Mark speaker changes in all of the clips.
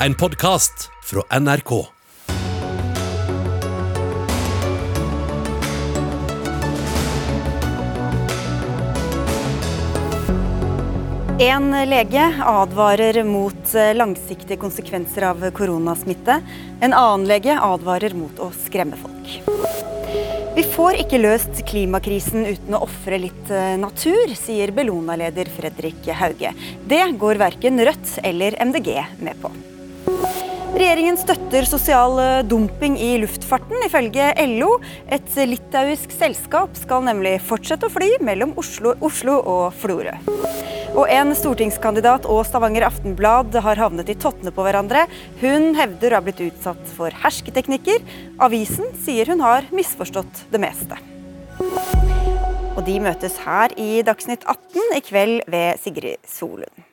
Speaker 1: En podkast fra NRK.
Speaker 2: En lege advarer mot eh, langsiktige konsekvenser av koronasmitte. En annen lege advarer mot å skremme folk. Vi får ikke løst klimakrisen uten å ofre litt eh, natur, sier Bellona-leder Fredrik Hauge. Det går verken Rødt eller MDG med på. Regjeringen støtter sosial eh, dumping i luftfarten, ifølge LO. Et litauisk selskap skal nemlig fortsette å fly mellom Oslo, Oslo og Florø. Og en stortingskandidat og Stavanger Aftenblad har havnet i tottene på hverandre. Hun hevder å ha blitt utsatt for hersketeknikker. Avisen sier hun har misforstått det meste. Og de møtes her i Dagsnytt 18 i kveld ved Sigrid Solund.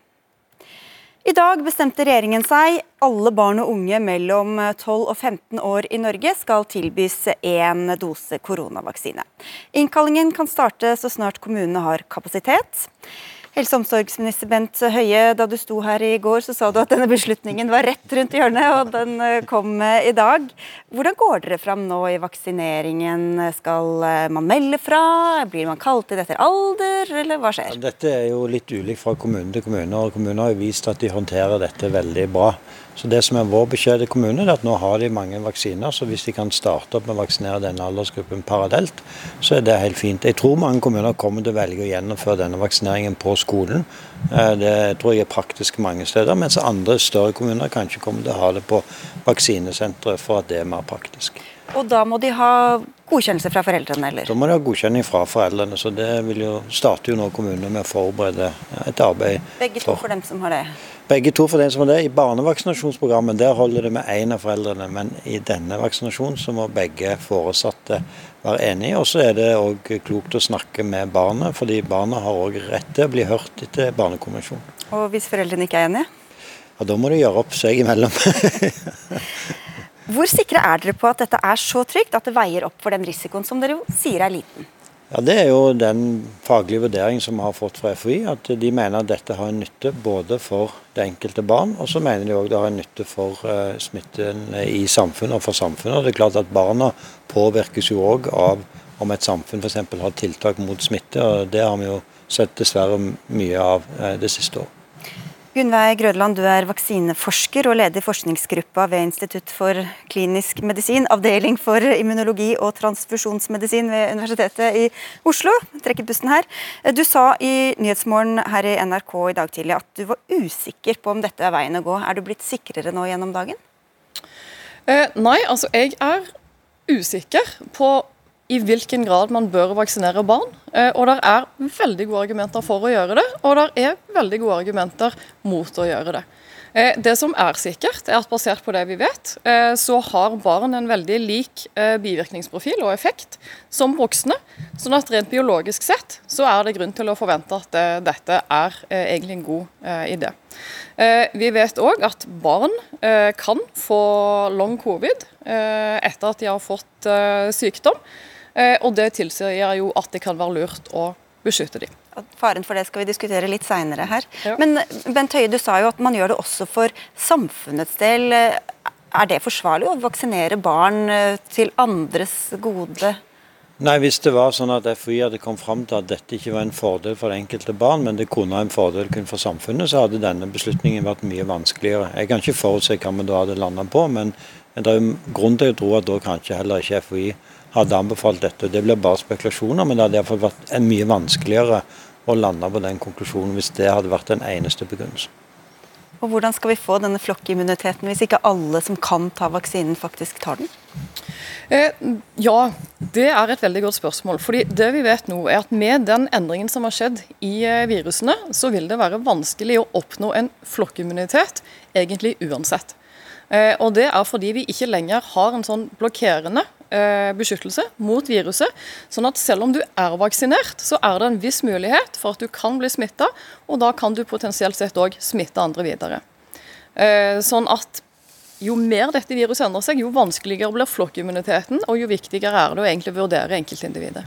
Speaker 2: I dag bestemte regjeringen seg. Alle barn og unge mellom 12 og 15 år i Norge skal tilbys én dose koronavaksine. Innkallingen kan starte så snart kommunene har kapasitet. Helse- og omsorgsminister Bent Høie, da du sto her i går, så sa du at denne beslutningen var rett rundt hjørnet, og den eh, kom eh, i dag. Hvordan går dere fram nå i vaksineringen? Skal eh, man melde fra? Blir man kalt inn etter alder, eller hva skjer?
Speaker 3: Dette er jo litt ulikt fra kommune til kommune, og kommunene har vist at de håndterer dette veldig bra. Så Det som er vår beskjed til kommunene, er at nå har de mange vaksiner. Så hvis de kan starte opp med å vaksinere denne aldersgruppen parallelt, så er det helt fint. Jeg tror mange kommuner kommer til å velge å gjennomføre denne vaksineringen på skolen. Eh, det tror jeg er praktisk mange steder, mens andre større kommuner kanskje kommer til å ha det på vaksinesenteret for at det er mer praktisk.
Speaker 2: Og da må de ha godkjennelse fra foreldrene, eller?
Speaker 3: Da må de ha godkjenning fra foreldrene, så det vil jo starte jo nå kommunene med å forberede et arbeid.
Speaker 2: Begge to for dem som har det?
Speaker 3: Begge to for dem som har det. I barnevaksinasjonsprogrammet der holder det med én av foreldrene, men i denne vaksinasjonen så må begge foresatte være enige. Og så er det òg klokt å snakke med barnet, fordi barna har òg rett til å bli hørt etter Barnekonvensjonen.
Speaker 2: Og hvis foreldrene ikke er enige?
Speaker 3: Ja, Da må de gjøre opp seg imellom.
Speaker 2: Hvor sikre er dere på at dette er så trygt at det veier opp for den risikoen som dere sier er liten?
Speaker 3: Ja, Det er jo den faglige vurderingen som vi har fått fra FHI. At de mener at dette har en nytte både for det enkelte barn, og så mener de òg det har en nytte for uh, smitten i samfunnet og for samfunnet. Og det er klart at Barna påvirkes jo òg av om et samfunn f.eks. har tiltak mot smitte. og Det har vi jo sett dessverre mye av uh, det siste året.
Speaker 2: Gunnveig Grødland, du er vaksineforsker og leder forskningsgruppa ved Institutt for klinisk medisin, avdeling for immunologi og transfusjonsmedisin ved Universitetet i Oslo. Trekker pusten her. Du sa i Nyhetsmorgen her i NRK i dag tidlig at du var usikker på om dette er veien å gå. Er du blitt sikrere nå gjennom dagen?
Speaker 4: Eh, nei, altså jeg er usikker på i hvilken grad man bør vaksinere barn. Eh, og det er veldig gode argumenter for å gjøre det, og det er veldig gode argumenter mot å gjøre det. Eh, det som er sikkert, er at basert på det vi vet, eh, så har barn en veldig lik bivirkningsprofil og effekt som voksne. sånn at rent biologisk sett så er det grunn til å forvente at dette er egentlig en god idé. Vi vet òg at barn kan få long covid etter at de har fått sykdom. Eh, og det tilsier jo at det kan være lurt å beskytte dem.
Speaker 2: Faren for det skal vi diskutere litt seinere her. Ja. Men Bent Høie, du sa jo at man gjør det også for samfunnets del. Er det forsvarlig å vaksinere barn eh, til andres gode?
Speaker 3: Nei, Hvis det var sånn at FHI hadde kommet fram til at dette ikke var en fordel for det enkelte barn, men det kunne være en fordel kun for samfunnet, så hadde denne beslutningen vært mye vanskeligere. Jeg kan ikke forutse hva vi da hadde landa på, men det er grunn til å tro at da kanskje heller ikke FHI hadde anbefalt dette. Det blir bare spekulasjoner, men det hadde iallfall vært mye vanskeligere å lande på den konklusjonen hvis det hadde vært den eneste begrunnelsen.
Speaker 2: Og Hvordan skal vi få denne flokkimmuniteten hvis ikke alle som kan ta vaksinen, faktisk tar den?
Speaker 4: Eh, ja, det er et veldig godt spørsmål. Fordi det vi vet nå er at Med den endringen som har skjedd i eh, virusene, så vil det være vanskelig å oppnå en flokkimmunitet egentlig uansett. Eh, og Det er fordi vi ikke lenger har en sånn blokkerende beskyttelse mot viruset. Sånn at selv om du er vaksinert, så er det en viss mulighet for at du kan bli smitta, og da kan du potensielt sett òg smitte andre videre. Eh, sånn at jo mer dette viruset endrer seg, jo vanskeligere blir flokkimmuniteten, og jo viktigere er det å egentlig vurdere enkeltindividet.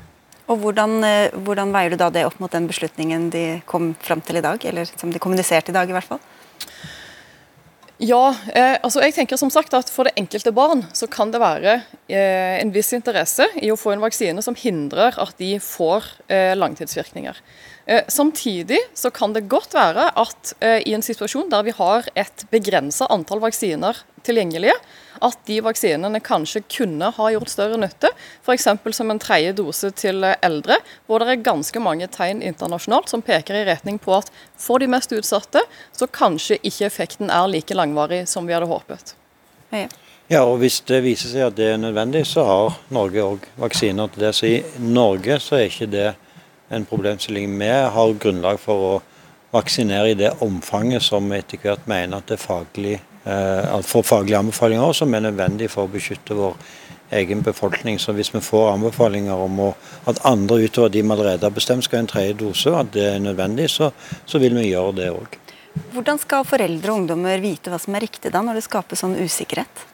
Speaker 2: Og hvordan, eh, hvordan, veier du da det opp mot den beslutningen de kom fram til i dag, eller som de kommuniserte i dag i hvert fall?
Speaker 4: Ja, eh, altså jeg tenker som sagt at For det enkelte barn så kan det være eh, en viss interesse i å få en vaksine som hindrer at de får eh, langtidsvirkninger. Eh, samtidig så kan det godt være at eh, i en situasjon der vi har et begrensa antall vaksiner tilgjengelige, at de vaksinene kanskje kunne ha gjort større nytte. F.eks. som en tredje dose til eldre, hvor det er ganske mange tegn internasjonalt som peker i retning på at for de mest utsatte, så kanskje ikke effekten er like langvarig som vi hadde håpet.
Speaker 2: Ja.
Speaker 3: Ja, og Hvis det viser seg at det er nødvendig, så har Norge òg vaksiner til det. Så i Norge så er ikke det en problemstilling. Vi har grunnlag for å vaksinere i det omfanget som vi etter hvert mener at det er faglig, eh, får faglige anbefalinger som er nødvendig for å beskytte vår egen befolkning. Så hvis vi får anbefalinger om å, at andre utover de vi allerede har bestemt skal ha en tredje dose, at det er nødvendig, så, så vil vi gjøre det òg.
Speaker 2: Hvordan skal foreldre og ungdommer vite hva som er riktig da, når det skapes sånn usikkerhet?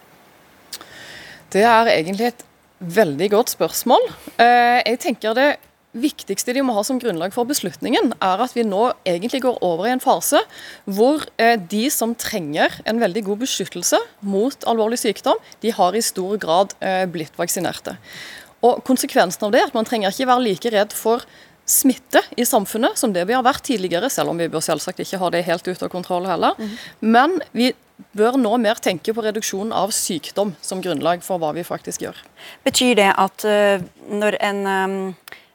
Speaker 4: Det er egentlig et veldig godt spørsmål. Eh, jeg tenker det viktigste de må ha som grunnlag for beslutningen, er at vi nå egentlig går over i en fase hvor eh, de som trenger en veldig god beskyttelse mot alvorlig sykdom, de har i stor grad eh, blitt vaksinerte. Og Konsekvensen av det er at man trenger ikke være like redd for smitte i samfunnet som det vi har vært tidligere, selv om vi bør selvsagt ikke ha det helt ute av kontroll heller. Mm. Men vi bør nå mer tenke på reduksjon av sykdom som grunnlag for hva vi faktisk gjør.
Speaker 2: Betyr det at uh, når en um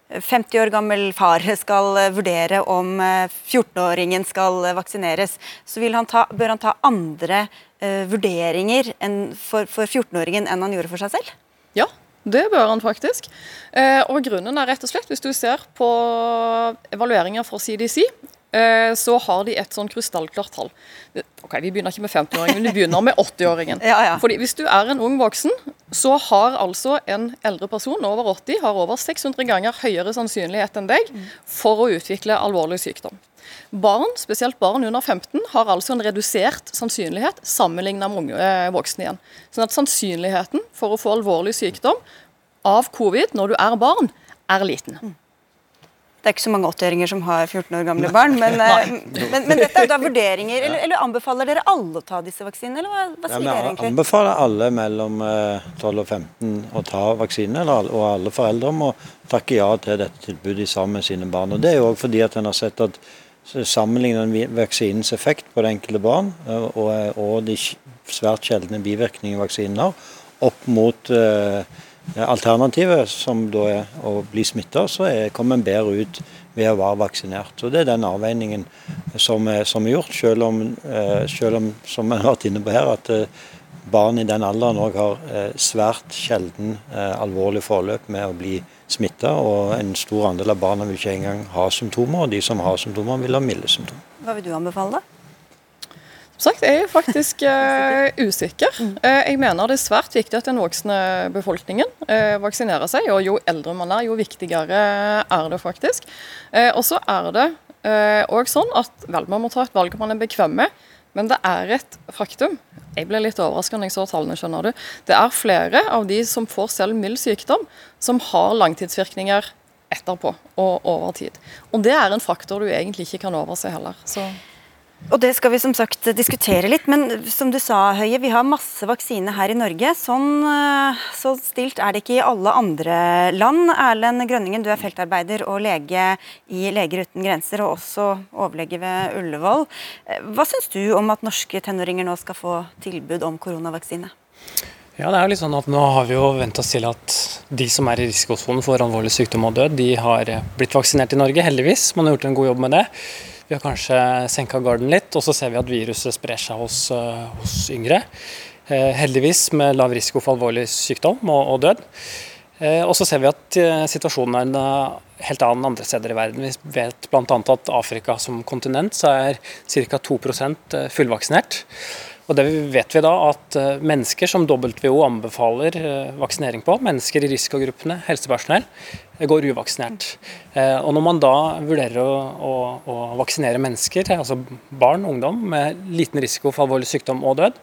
Speaker 2: 50 år gammel far skal eh, vurdere om 14-åringen eh, skal eh, vaksineres, så han ta, bør han ta andre uh, vurderinger for, for 14-åringen enn han gjorde for seg selv?
Speaker 4: Ja, det bør han faktisk. Og Grunnen er rett og slett, hvis du ser på evalueringer fra CDC, så har de et sånn krystallklart tall. Ok, Vi begynner ikke med 50-åringen, men vi begynner med 80-åringen.
Speaker 2: Ja, ja.
Speaker 4: Fordi Hvis du er en ung voksen, så har altså en eldre person over 80 har over 600 ganger høyere sannsynlighet enn deg for å utvikle alvorlig sykdom. Barn, spesielt barn under 15, har altså en redusert sannsynlighet sammenlignet med unge eh, voksne igjen. Sånn at sannsynligheten for å få alvorlig sykdom av covid når du er barn, er liten.
Speaker 2: Det er ikke så mange 80-åringer som har 14 år gamle barn, men, eh, men, men, dette er da vurderinger. Eller, eller, anbefaler dere alle å ta disse vaksinene, eller hva, hva sier ja, dere egentlig?
Speaker 3: Anbefaler alle mellom 12 eh, og 15 å ta vaksine, og alle foreldre må takke ja til dette tilbudet sammen med sine barn. Og Det er jo òg fordi at en har sett at sammenligner vaksinens effekt på det enkelte barn eh, og, og de svært sjeldne bivirkningene vaksinen har, opp mot uh, Alternativet, som da er å bli smitta, så er, kommer en bedre ut ved å være vaksinert. Og Det er den avveiningen som er, som er gjort, selv om, eh, selv om, som en har vært inne på her, at eh, barn i den alderen òg har eh, svært sjelden alvorlig forløp med å bli smitta. Og en stor andel av barna vil ikke engang ha symptomer, og de som har symptomer, vil ha milde symptomer.
Speaker 2: Hva vil du anbefale, da?
Speaker 4: Sagt, jeg er faktisk uh, usikker. Uh, jeg mener det er svært viktig at den voksne befolkningen uh, vaksinerer seg. Og jo eldre man er, jo viktigere er det faktisk. og så er det òg sånn at vel, man må ta et valg man er bekvem med, men det er et faktum. Jeg ble litt overrasket når jeg så tallene, skjønner du. Det er flere av de som får selv mild sykdom, som har langtidsvirkninger etterpå og over tid. Og det er en faktor du egentlig ikke kan overse heller. så...
Speaker 2: Og Det skal vi som sagt diskutere litt, men som du sa Høie, vi har masse vaksine her i Norge. Sånn eh, så stilt er det ikke i alle andre land. Erlend Grønningen, du er feltarbeider og lege i Leger uten grenser, og også overlege ved Ullevål. Eh, hva syns du om at norske tenåringer nå skal få tilbud om koronavaksine?
Speaker 5: Ja, det er jo litt sånn at Nå har vi jo vent oss til at de som er i risikosonen for alvorlig sykdom og død, de har blitt vaksinert i Norge, heldigvis. Man har gjort en god jobb med det. Vi har kanskje senka garden litt, og så ser vi at viruset sprer seg hos, eh, hos yngre. Eh, heldigvis med lav risiko for alvorlig sykdom og, og død. Eh, og så ser vi at situasjonen er en helt annen andre steder i verden. Vi vet bl.a. at Afrika som kontinent så er ca. 2% fullvaksinert. Og det vet vi da at mennesker som WHO anbefaler vaksinering på, mennesker i risikogruppene, helsepersonell, går uvaksinert. Eh, og Når man da vurderer å, å, å, vaksinere mennesker, altså barn, ungdom, med liten risiko for alvorlig sykdom og død,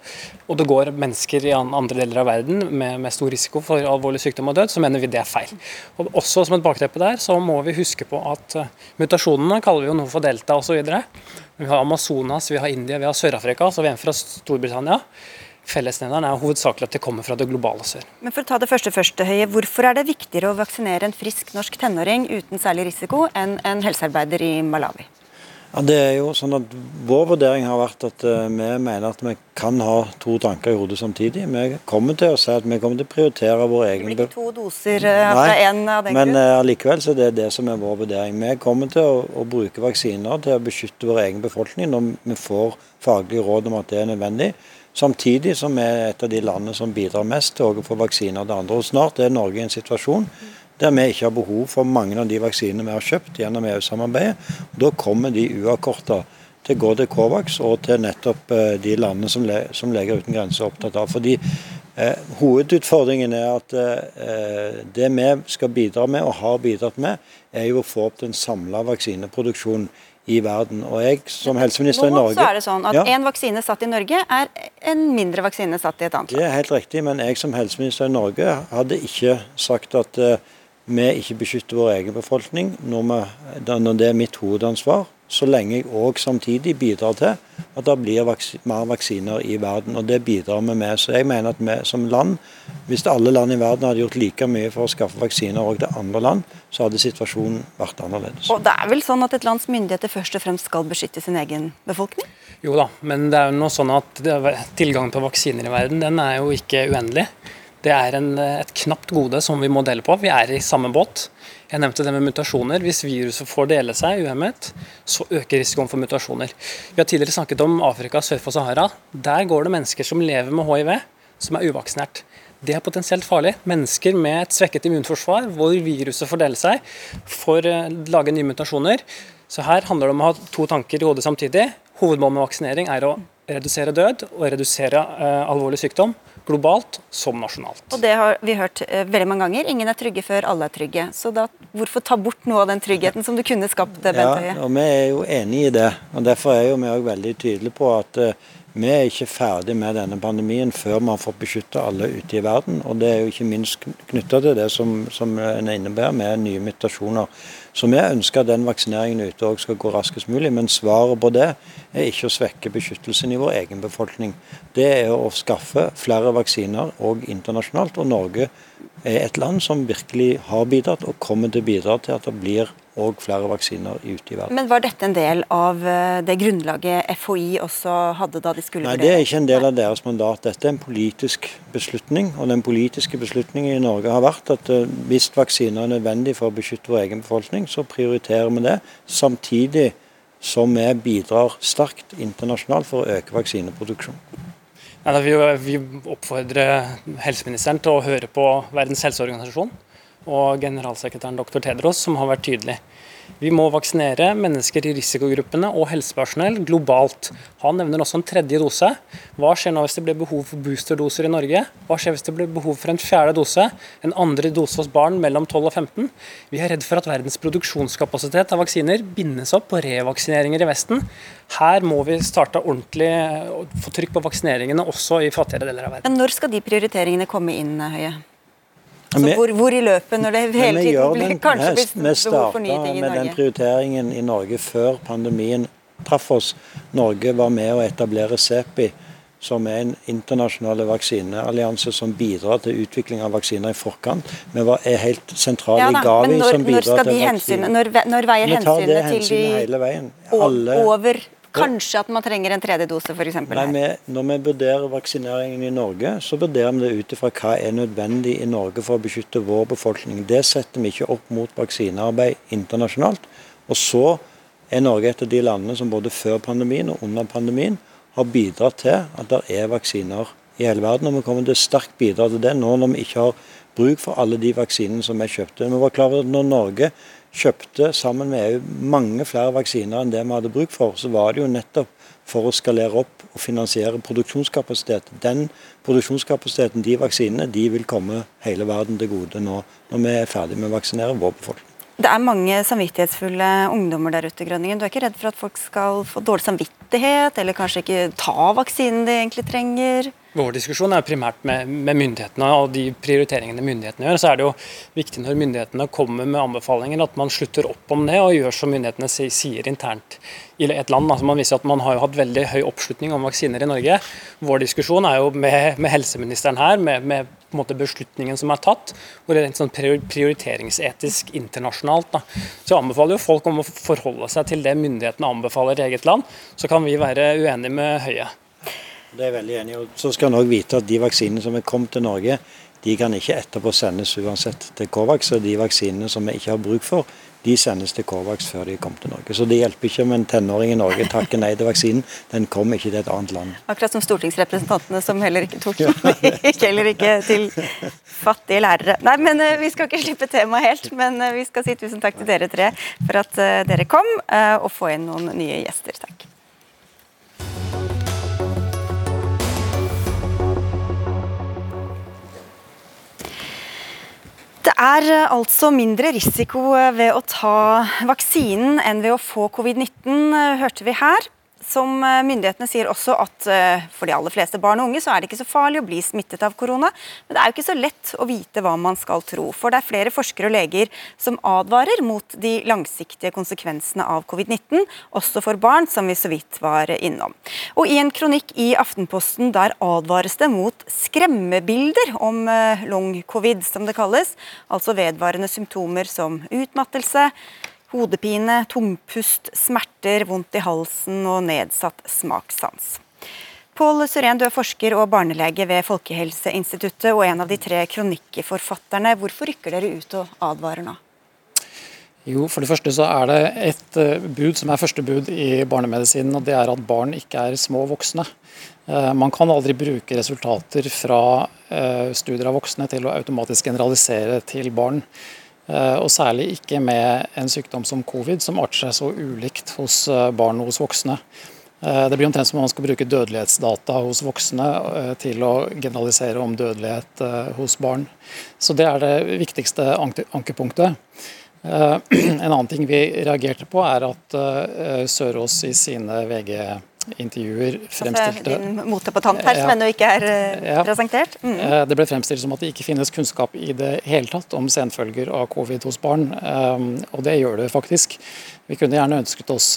Speaker 5: og det går mennesker i andre deler av verden med, med stor risiko for alvorlig sykdom og død, så mener vi det er feil. Og også Som et bakteppe der, så må vi huske på at mutasjonene kaller vi jo noe for delta osv. Vi har Amazonas, vi har India, vi har Sør-Afrika, så er en fra Storbritannia. Fellesnevneren er hovedsakelig at det kommer fra det globale sør.
Speaker 2: Men for å ta det første første høye, Hvorfor er det viktigere å vaksinere en frisk norsk tenåring uten særlig risiko enn en helsearbeider i Malawi?
Speaker 3: Ja, det er jo sånn at Vår vurdering har vært at uh, vi mener at vi kan ha to tanker i hodet samtidig. Vi kommer til å si at vi kommer til å prioritere vår egen
Speaker 2: Det blir ikke to doser uh, fra én av den
Speaker 3: grunn? Men uh, allikevel så er det det som er vår vurdering. Vi kommer til å, å, bruke vaksiner til å beskytte vår egen befolkning når vi får faglige råd om at det er nødvendig. Samtidig som vi er et av de landene som bidrar mest til å få vaksiner til andre. Og Snart er Norge i en situasjon der vi ikke har behov for mange av de vaksinene vi har kjøpt gjennom EU-samarbeidet. Da kommer de uavkorta til å gå til Covax og til nettopp eh, de landene som, le som Leger uten grenser er opptatt av. Fordi eh, Hovedutfordringen er at eh, det vi skal bidra med, og har bidratt med, er jo å få opp den samla vaksineproduksjonen i verden. Og jeg som helseminister i Norge
Speaker 2: Nå så er det sånn at ja, vaksine satt i Norge er en mindre vaksine satt i et annet
Speaker 3: land. Det er helt riktig, men jeg som helseminister i Norge hadde ikke sagt at uh, vi ikke beskytter vår egen befolkning når, vi, når det er mitt hovedansvar så lenge jeg òg samtidig bidrar til at det blir vaks mer vaksiner i verden. og Det bidrar vi med. Så jeg mener at vi som land, hvis alle land i verden hadde gjort like mye for å skaffe vaksiner òg til andre land, så hadde situasjonen vært annerledes.
Speaker 2: Og det er vel sånn at et lands myndigheter først og fremst skal beskytte sin egen befolkning?
Speaker 5: Jo da, men det er jo noe sånn at tilgangen på vaksiner i verden den er jo ikke uendelig. Det er en, et knapt gode som vi må dele på. Vi er i samme båt. Jeg nevnte det med mutasjoner. Hvis viruset får dele seg uhemmet, så øker risikoen for mutasjoner. Vi har tidligere snakket om Afrika sør for Sahara. Der går det mennesker som lever med hiv, som er uvaksinert. Det er potensielt farlig. Mennesker med et svekket immunforsvar, hvor viruset får dele seg, får eh, lage nye mutasjoner. Så her handler det om å ha to tanker i hodet samtidig. Hovedmålet med vaksinering er å redusere død og redusere uh, alvorlig sykdom globalt som nasjonalt.
Speaker 2: Og Det har vi hørt uh, veldig mange ganger. Ingen er trygge før alle er trygge. Så da, hvorfor ta bort noe av den tryggheten som du kunne skapt, Bent Høie?
Speaker 3: Ja, og vi er jo enig i det. og Derfor er jo vi òg veldig tydelige på at uh, vi er ikke ferdig med denne pandemien før vi har fått beskytta alle ute i verden. og Det er jo ikke minst knytta til det som, som en innebærer med nye mutasjoner. Så vi ønsker at den vaksineringen ute òg skal gå raskest mulig. Men svaret på det er ikke å svekke beskyttelsen i vår egen befolkning. Det er å skaffe flere vaksiner òg internasjonalt. Og Norge er et land som virkelig har bidratt og kommer til å bidra til at det blir og flere vaksiner ute i verden.
Speaker 2: Men Var dette en del av eh, det grunnlaget FHI også hadde da de skulle
Speaker 3: Nei, det er ikke en del av deres mandat. Dette er en politisk beslutning. Og den politiske beslutningen i Norge har vært at eh, hvis vaksiner er nødvendig for å beskytte vår egen befolkning, så prioriterer vi det. Samtidig som vi bidrar sterkt internasjonalt for å øke vaksineproduksjonen.
Speaker 5: Ja, vi oppfordrer helseministeren til å høre på Verdens helseorganisasjon og generalsekretæren dr. Tedros, som har vært tydelig. Vi må vaksinere mennesker i risikogruppene og helsepersonell globalt. Han nevner også en tredje dose. Hva skjer nå hvis det blir behov for boosterdoser i Norge? Hva skjer hvis det blir behov for en fjerde dose? En andre dose hos barn mellom 12 og 15? Vi er redd for at verdens produksjonskapasitet av vaksiner bindes opp på revaksineringer i Vesten. Her må vi starte ordentlig å få trykk på vaksineringene også i fattigere deler av verden.
Speaker 2: Men når skal de prioriteringene komme inn, Høie? Altså, hvor, hvor, i løpet, når det hele tiden blir, kanskje blir behov for nye ting i Norge? Vi
Speaker 3: med den prioriteringen i Norge før pandemien traff oss. Norge var med å etablere CEPI, som er en internasjonal vaksineallianse som bidrar til utvikling av vaksiner i forkant. Vi var, er helt sentrale ja, i Gavi, som bidrar til vaksiner.
Speaker 2: Når, når veier hensynene til de
Speaker 3: hele veien.
Speaker 2: Alle, over Kanskje at man trenger en tredje dose, f.eks.
Speaker 3: Når vi vurderer vaksineringen i Norge, så vurderer vi det ut ifra hva er nødvendig i Norge for å beskytte vår befolkning. Det setter vi ikke opp mot vaksinearbeid internasjonalt. Og så er Norge et av de landene som både før pandemien og under pandemien har bidratt til at det er vaksiner i hele verden. Og vi kommer til å sterkt bidra til det nå når vi ikke har bruk for alle de vaksinene som vi kjøpte. Vi var klar over at når Norge kjøpte sammen med EU mange flere vaksiner enn det vi hadde bruk for, så var det jo nettopp for å skalere opp og finansiere produksjonskapasitet. Den produksjonskapasiteten, de vaksinene, de vil komme hele verden til gode nå når vi er ferdig med å vaksinere vår befolkning.
Speaker 2: Det er mange samvittighetsfulle ungdommer der ute. Grønningen. Du er ikke redd for at folk skal få dårlig samvittighet, eller kanskje ikke ta vaksinen de egentlig trenger?
Speaker 5: Vår diskusjon er primært med, med, myndighetene og de prioriteringene myndighetene gjør. Så er det jo viktig når myndighetene kommer med anbefalinger at man slutter opp om det og gjør som myndighetene sier internt i et land. Altså man viser at man har jo hatt veldig høy oppslutning om vaksiner i Norge. Vår diskusjon er jo med, med helseministeren her, med, med beslutningen som er tatt, hvor det er sånn prioriteringsetisk internasjonalt. Da. Så jeg anbefaler jo folk om å forholde seg til det myndighetene anbefaler i eget land. Så kan vi være uenige med Høie.
Speaker 3: Det er jeg veldig enig i. Så skal en òg vite at de vaksinene som er kommet til Norge, de kan ikke etterpå sendes uansett til Covax. Og de vaksinene som vi ikke har bruk for, de sendes til Covax før de kommer til Norge. Så det hjelper ikke om en tenåring i Norge takker nei til vaksinen. Den kommer ikke til et annet land.
Speaker 2: Akkurat som stortingsrepresentantene som heller ikke tok den. heller ikke til fattige lærere. Nei, men eh, vi skal ikke slippe temaet helt, men eh, vi skal si tusen takk til dere tre for at eh, dere kom, og få inn noen nye gjester. Takk. Det er eh, altså mindre risiko eh, ved å ta vaksinen enn ved å få covid-19, eh, hørte vi her. Som eh, myndighetene sier også at eh, for de aller fleste barn og unge så er det ikke så farlig å bli smittet av korona. Men det er jo ikke så lett å vite hva man skal tro. For det er flere forskere og leger som advarer mot de langsiktige konsekvensene av covid-19, også for barn, som vi så vidt var innom. Og i en kronikk i Aftenposten der advares det mot skremmebilder om eh, long covid, som det kalles. Altså vedvarende symptomer som utmattelse hodepine, tungpust, smerter, vondt i halsen og nedsatt smakssans. Pål Syrén, du er forsker og barnelege ved Folkehelseinstituttet og en av de tre kronikkeforfatterne. Hvorfor rykker dere ut og advarer nå?
Speaker 6: Jo, For det første så er det et eh, bud som er første bud i barnemedisinen, og det er at barn ikke er små voksne. Eh, man kan aldri bruke resultater fra eh, studier av voksne til å automatisk generalisere til barn. Eh, og særlig ikke med en sykdom som covid, som arter seg så ulikt hos eh, barn og hos voksne. Eh, det blir omtrent som om man skal bruke dødelighetsdata hos voksne til å generalisere om dødelighet hos barn. Så det er det viktigste ankepunktet. En annen ting vi reagerte på, er at Sørås i sine VG intervjuer fremstilte
Speaker 2: altså, Din mote på her, som ennå ikke er uh, ja. presentert?
Speaker 6: Mm. Eh, det ble fremstilt som at det ikke finnes kunnskap i det hele tatt om senfølger av covid hos barn, um, og det gjør det faktisk. Vi kunne gjerne ønsket oss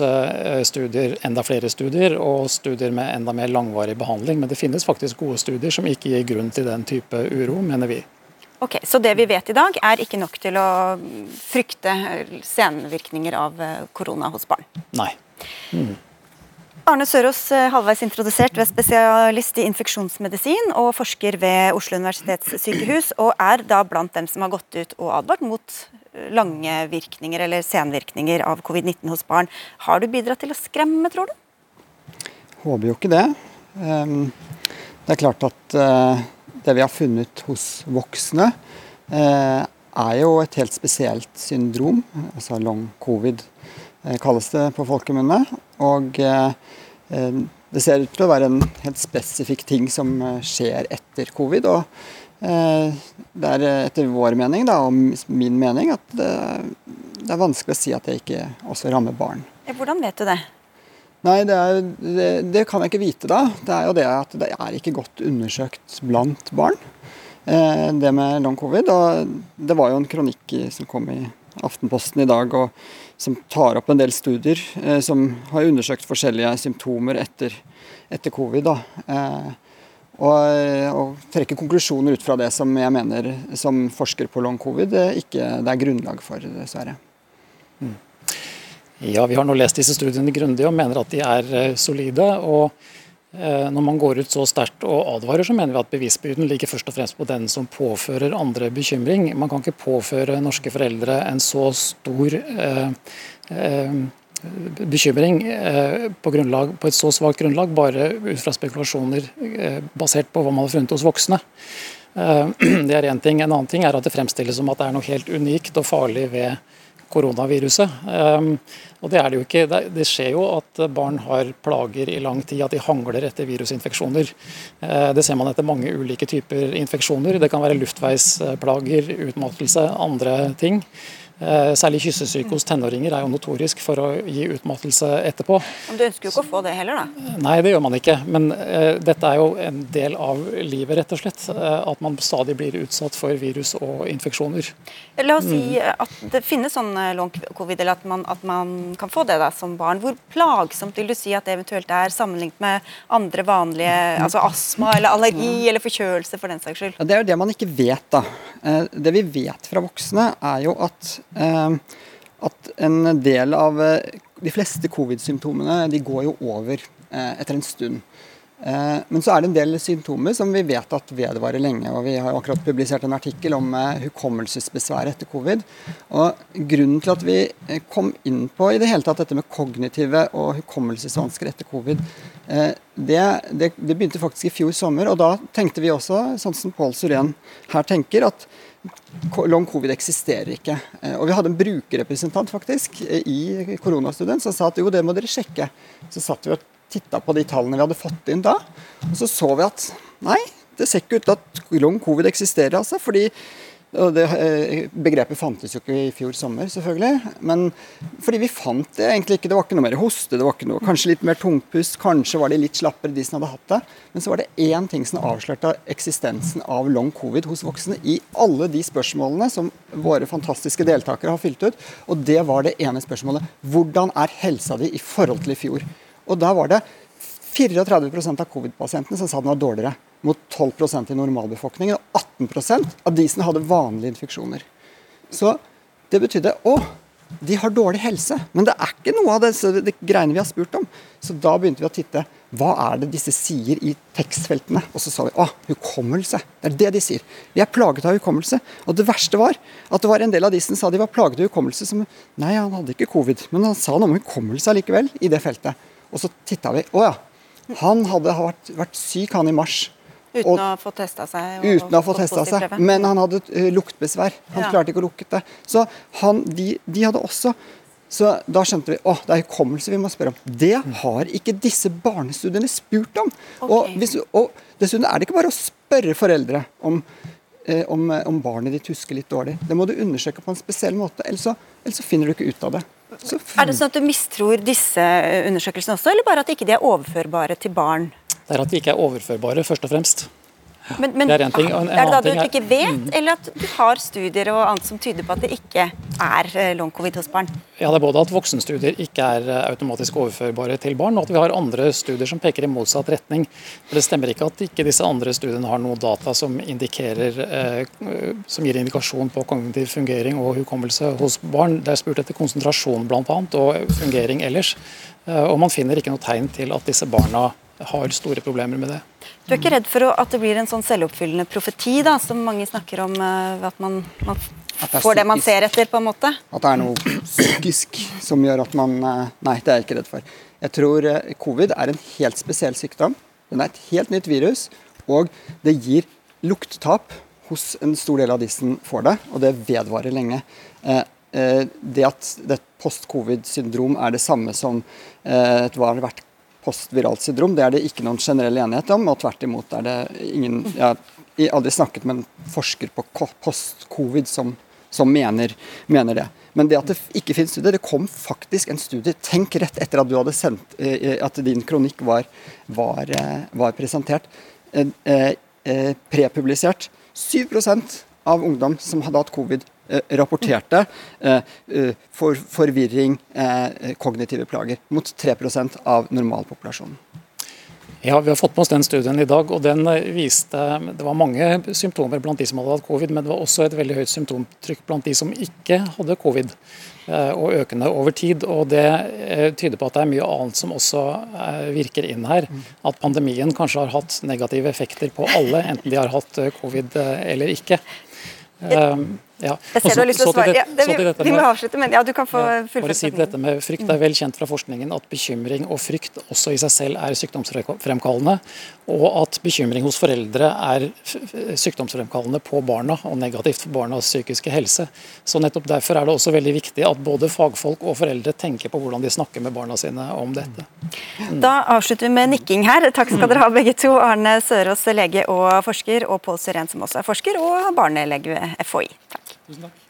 Speaker 6: studier, enda flere studier og studier med enda mer langvarig behandling, men det finnes faktisk gode studier som ikke gir grunn til den type uro, mener vi.
Speaker 2: Ok, Så det vi vet i dag er ikke nok til å frykte senvirkninger av korona hos barn?
Speaker 6: Nei. Mm.
Speaker 2: Arne Sørås, eh, halvveis introdusert ved spesialist i infeksjonsmedisin og forsker ved Oslo universitetssykehus, og er da blant dem som har gått ut og advart mot eh, lange virkninger eller senvirkninger av covid-19 hos barn. Har du bidratt til å skremme, tror du?
Speaker 7: Håper jo ikke det. Ehm, det er klart at eh, det vi har funnet hos voksne, er jo et helt spesielt syndrom, altså long covid kalles det på folkemunne. Og eh, eh, det ser ut til å være en helt spesifikk ting som eh, skjer etter covid. og det er etter vår mening da, og min mening at det, det, er vanskelig å si at det ikke også rammer barn.
Speaker 2: Hvordan vet du det?
Speaker 7: Nei, det, er, det, det, kan jeg ikke vite da. Det er jo det at det er ikke godt undersøkt blant barn. det med long covid. Og det var jo en kronikk som kom i Aftenposten i dag. og som tar opp en del studier eh, som har undersøkt forskjellige symptomer etter, etter covid. Eh, og, og trekker konklusjoner ut fra det som jeg mener som forsker på long covid ikke det er grunnlag for, dessverre. Mm.
Speaker 6: Ja, Vi har nå lest disse studiene grundig og mener at de er eh, solide. og Eh, når man går ut så sterkt og advarer, så mener vi at bevisbyrden ligger først og fremst på den som påfører andre bekymring. Man kan ikke påføre norske foreldre en så stor eh, eh, bekymring eh, på, grunnlag, på, et så svakt grunnlag, bare ut fra spekulasjoner eh, basert på hva man har funnet hos voksne. Eh, det er én ting. En annen ting er at det fremstilles som at det er noe helt unikt og farlig ved koronaviruset. Um, og Det er det jo ikke. Det skjer jo at barn har plager i lang tid, at de hangler etter virusinfeksjoner. Uh, det ser man etter mange ulike typer infeksjoner. Det kan være luftveisplager, utmattelse, andre ting. Eh, særlig kyssesyke hos tenåringer er jo notorisk for å gi utmattelse etterpå.
Speaker 2: Men Du ønsker jo ikke å få det heller, da?
Speaker 6: Nei, det gjør man ikke. Men uh, dette er jo en del av livet, rett og slett. Uh, at man stadig blir utsatt for virus og infeksjoner.
Speaker 2: La oss si at det finnes sånn long covid, eller at man, at man, kan få det da som barn. Hvor plagsomt vil du si at det eventuelt er sammenlignet med andre vanlige, altså astma eller allergi eller forkjølelse for den saks skyld?
Speaker 7: Ja, det er jo det man ikke vet, da. Det vi vet fra voksne, er jo at Eh, at en del av eh, De fleste covid-symptomene de går jo over eh, etter en stund. Men så er det en del symptomer som vi vet at vedvarer lenge. og Vi har akkurat publisert en artikkel om hukommelsesbesvær etter covid. og Grunnen til at vi kom inn på i det hele tatt dette med kognitive og hukommelsesvansker etter covid, det, det, det begynte faktisk i fjor sommer. og Da tenkte vi også, sånn som Pål Surén her tenker, at long covid eksisterer ikke. Eh, og Vi hadde en brukerrepresentant faktisk eh, i koronastudien som sa at jo, det må dere sjekke. Så satt vi og titta på de tallene vi hadde fått inn da, og så så vi at nei, det ser ikke ut til at long covid eksisterer. altså, fordi og det, eh, begrepet fantes jo ikke i fjor sommer, selvfølgelig. Men fordi vi fant det egentlig ikke. Det var ikke noe mer hoste, det var ikke noe, kanskje litt mer tungpust, kanskje var de litt slappere, de som hadde hatt det. Men så var det én ting som avslørte eksistensen av long covid hos voksne i alle de spørsmålene som våre fantastiske deltakere har fylt ut. Og det var det ene spørsmålet. Hvordan er helsa di i forhold til i fjor? Og da var det 34% av covid-pasientene som sa den var dårligere mot 12% i normalbefolkningen og 18% av de som hadde vanlige infeksjoner. Så det betydde å, de har dårlig helse. Men det er ikke noe av det, det greiene vi har spurt om. Så da begynte vi å titte. Hva er det disse sier i tekstfeltene? Og så sa vi å, hukommelse. Det er det de sier. Vi er plaget av hukommelse. Og det verste var at det var en del av de som sa de var plaget av hukommelse som Nei, han hadde ikke covid, men han sa noe om hukommelse allikevel i det feltet. Og så titta vi. Å ja. Han hadde vært, vært syk, han i mars.
Speaker 2: Uten og, å få testa seg?
Speaker 7: uten å få testa seg, men han hadde uh, luktbesvær. Han ja. klarte ikke å lukte. Så han, de, de, hadde også Så da skjønte vi at det er hukommelse vi må spørre om. Det har ikke disse barnestudiene spurt om. Okay. Og, hvis, og, dessuten er det ikke bare å spørre foreldre om, eh, om, om, barnet ditt husker litt dårlig. Det må du undersøke på en spesiell måte, ellers så, ellers så finner du ikke ut av det.
Speaker 2: Så, er det sånn at du mistror disse undersøkelsene også, eller bare at ikke de er overførbare til barn?
Speaker 6: Det er at de ikke er overførbare, først og fremst.
Speaker 2: Men, men, det er, ting, er, det da du ikke vet, mm. eller at du har studier og annet som tyder på at det ikke er eh, long covid hos barn?
Speaker 6: Ja, det er både at voksenstudier ikke er eh, automatisk overførbare til barn, og at vi har andre studier som peker i motsatt retning. For Det stemmer ikke at ikke disse andre studiene har noe data som, eh, som gir indikasjon på kognitiv fungering og hukommelse hos barn. Det er spurt etter konsentrasjon bl.a. og fungering ellers. Eh, og man finner ikke noe tegn til at disse barna har store problemer med det.
Speaker 2: Du er ikke redd for at det blir en sånn selvoppfyllende profeti, da, som mange snakker om, eh, at man, man får det man ser etter, på en måte?
Speaker 7: At det er noe psykisk som gjør at man eh, Nei, det er jeg ikke redd for. Jeg tror covid er en helt spesiell sykdom. Den er et helt nytt virus, og det gir lukttap hos en stor del av de som får det, og det vedvarer lenge. Det at det post-covid-syndrom er det samme som et var vært postviralt syndrom. Det er det ikke noen generell enighet om, og tvert imot er det ingen Jeg har aldri snakket med en forsker på post-covid som, som mener, mener, det. Men det at det ikke finnes studier Det kom faktisk en studie Tenk rett etter at du hadde sendt eh, at din kronikk var, var, eh, var presentert. Eh, prepublisert. 7 av ungdom som hadde hatt covid, Eh, rapporterte eh, eh, for, forvirring, kognitive plager, mot 3% av normalpopulasjonen.
Speaker 6: Ja, Vi har fått med oss den studien i dag, og den viste Det var mange symptomer blant de som hadde hatt covid, men det var også et veldig høyt symptomtrykk blant de som ikke hadde covid, og økende over tid. og Det tyder på at det er mye annet som også virker inn her. At pandemien kanskje har hatt negative effekter på alle, enten de har hatt covid eller ikke. Ja.
Speaker 2: Jeg ser du har lyst til å svare. Ja,
Speaker 6: det-
Speaker 2: vi, vi må avslutte, men ja, du kan få
Speaker 6: Ja,
Speaker 2: fullføre.
Speaker 6: si dette med frykt. Det er vel kjent fra forskningen at bekymring og frykt også i seg selv er sykdomsfremkallende, og at bekymring hos foreldre er sykdomsfremkallende på barna og negativt for barnas psykiske helse. Så nettopp Derfor er det også veldig viktig at både fagfolk og foreldre tenker på hvordan de snakker med barna sine om dette.
Speaker 2: Da avslutter vi med nikking her. Takk skal dere ha begge to. Arne Sørås, lege og forsker, og Pål Syren, som også er forsker, og barnelege ved FHI. Takk.
Speaker 6: Tusen takk.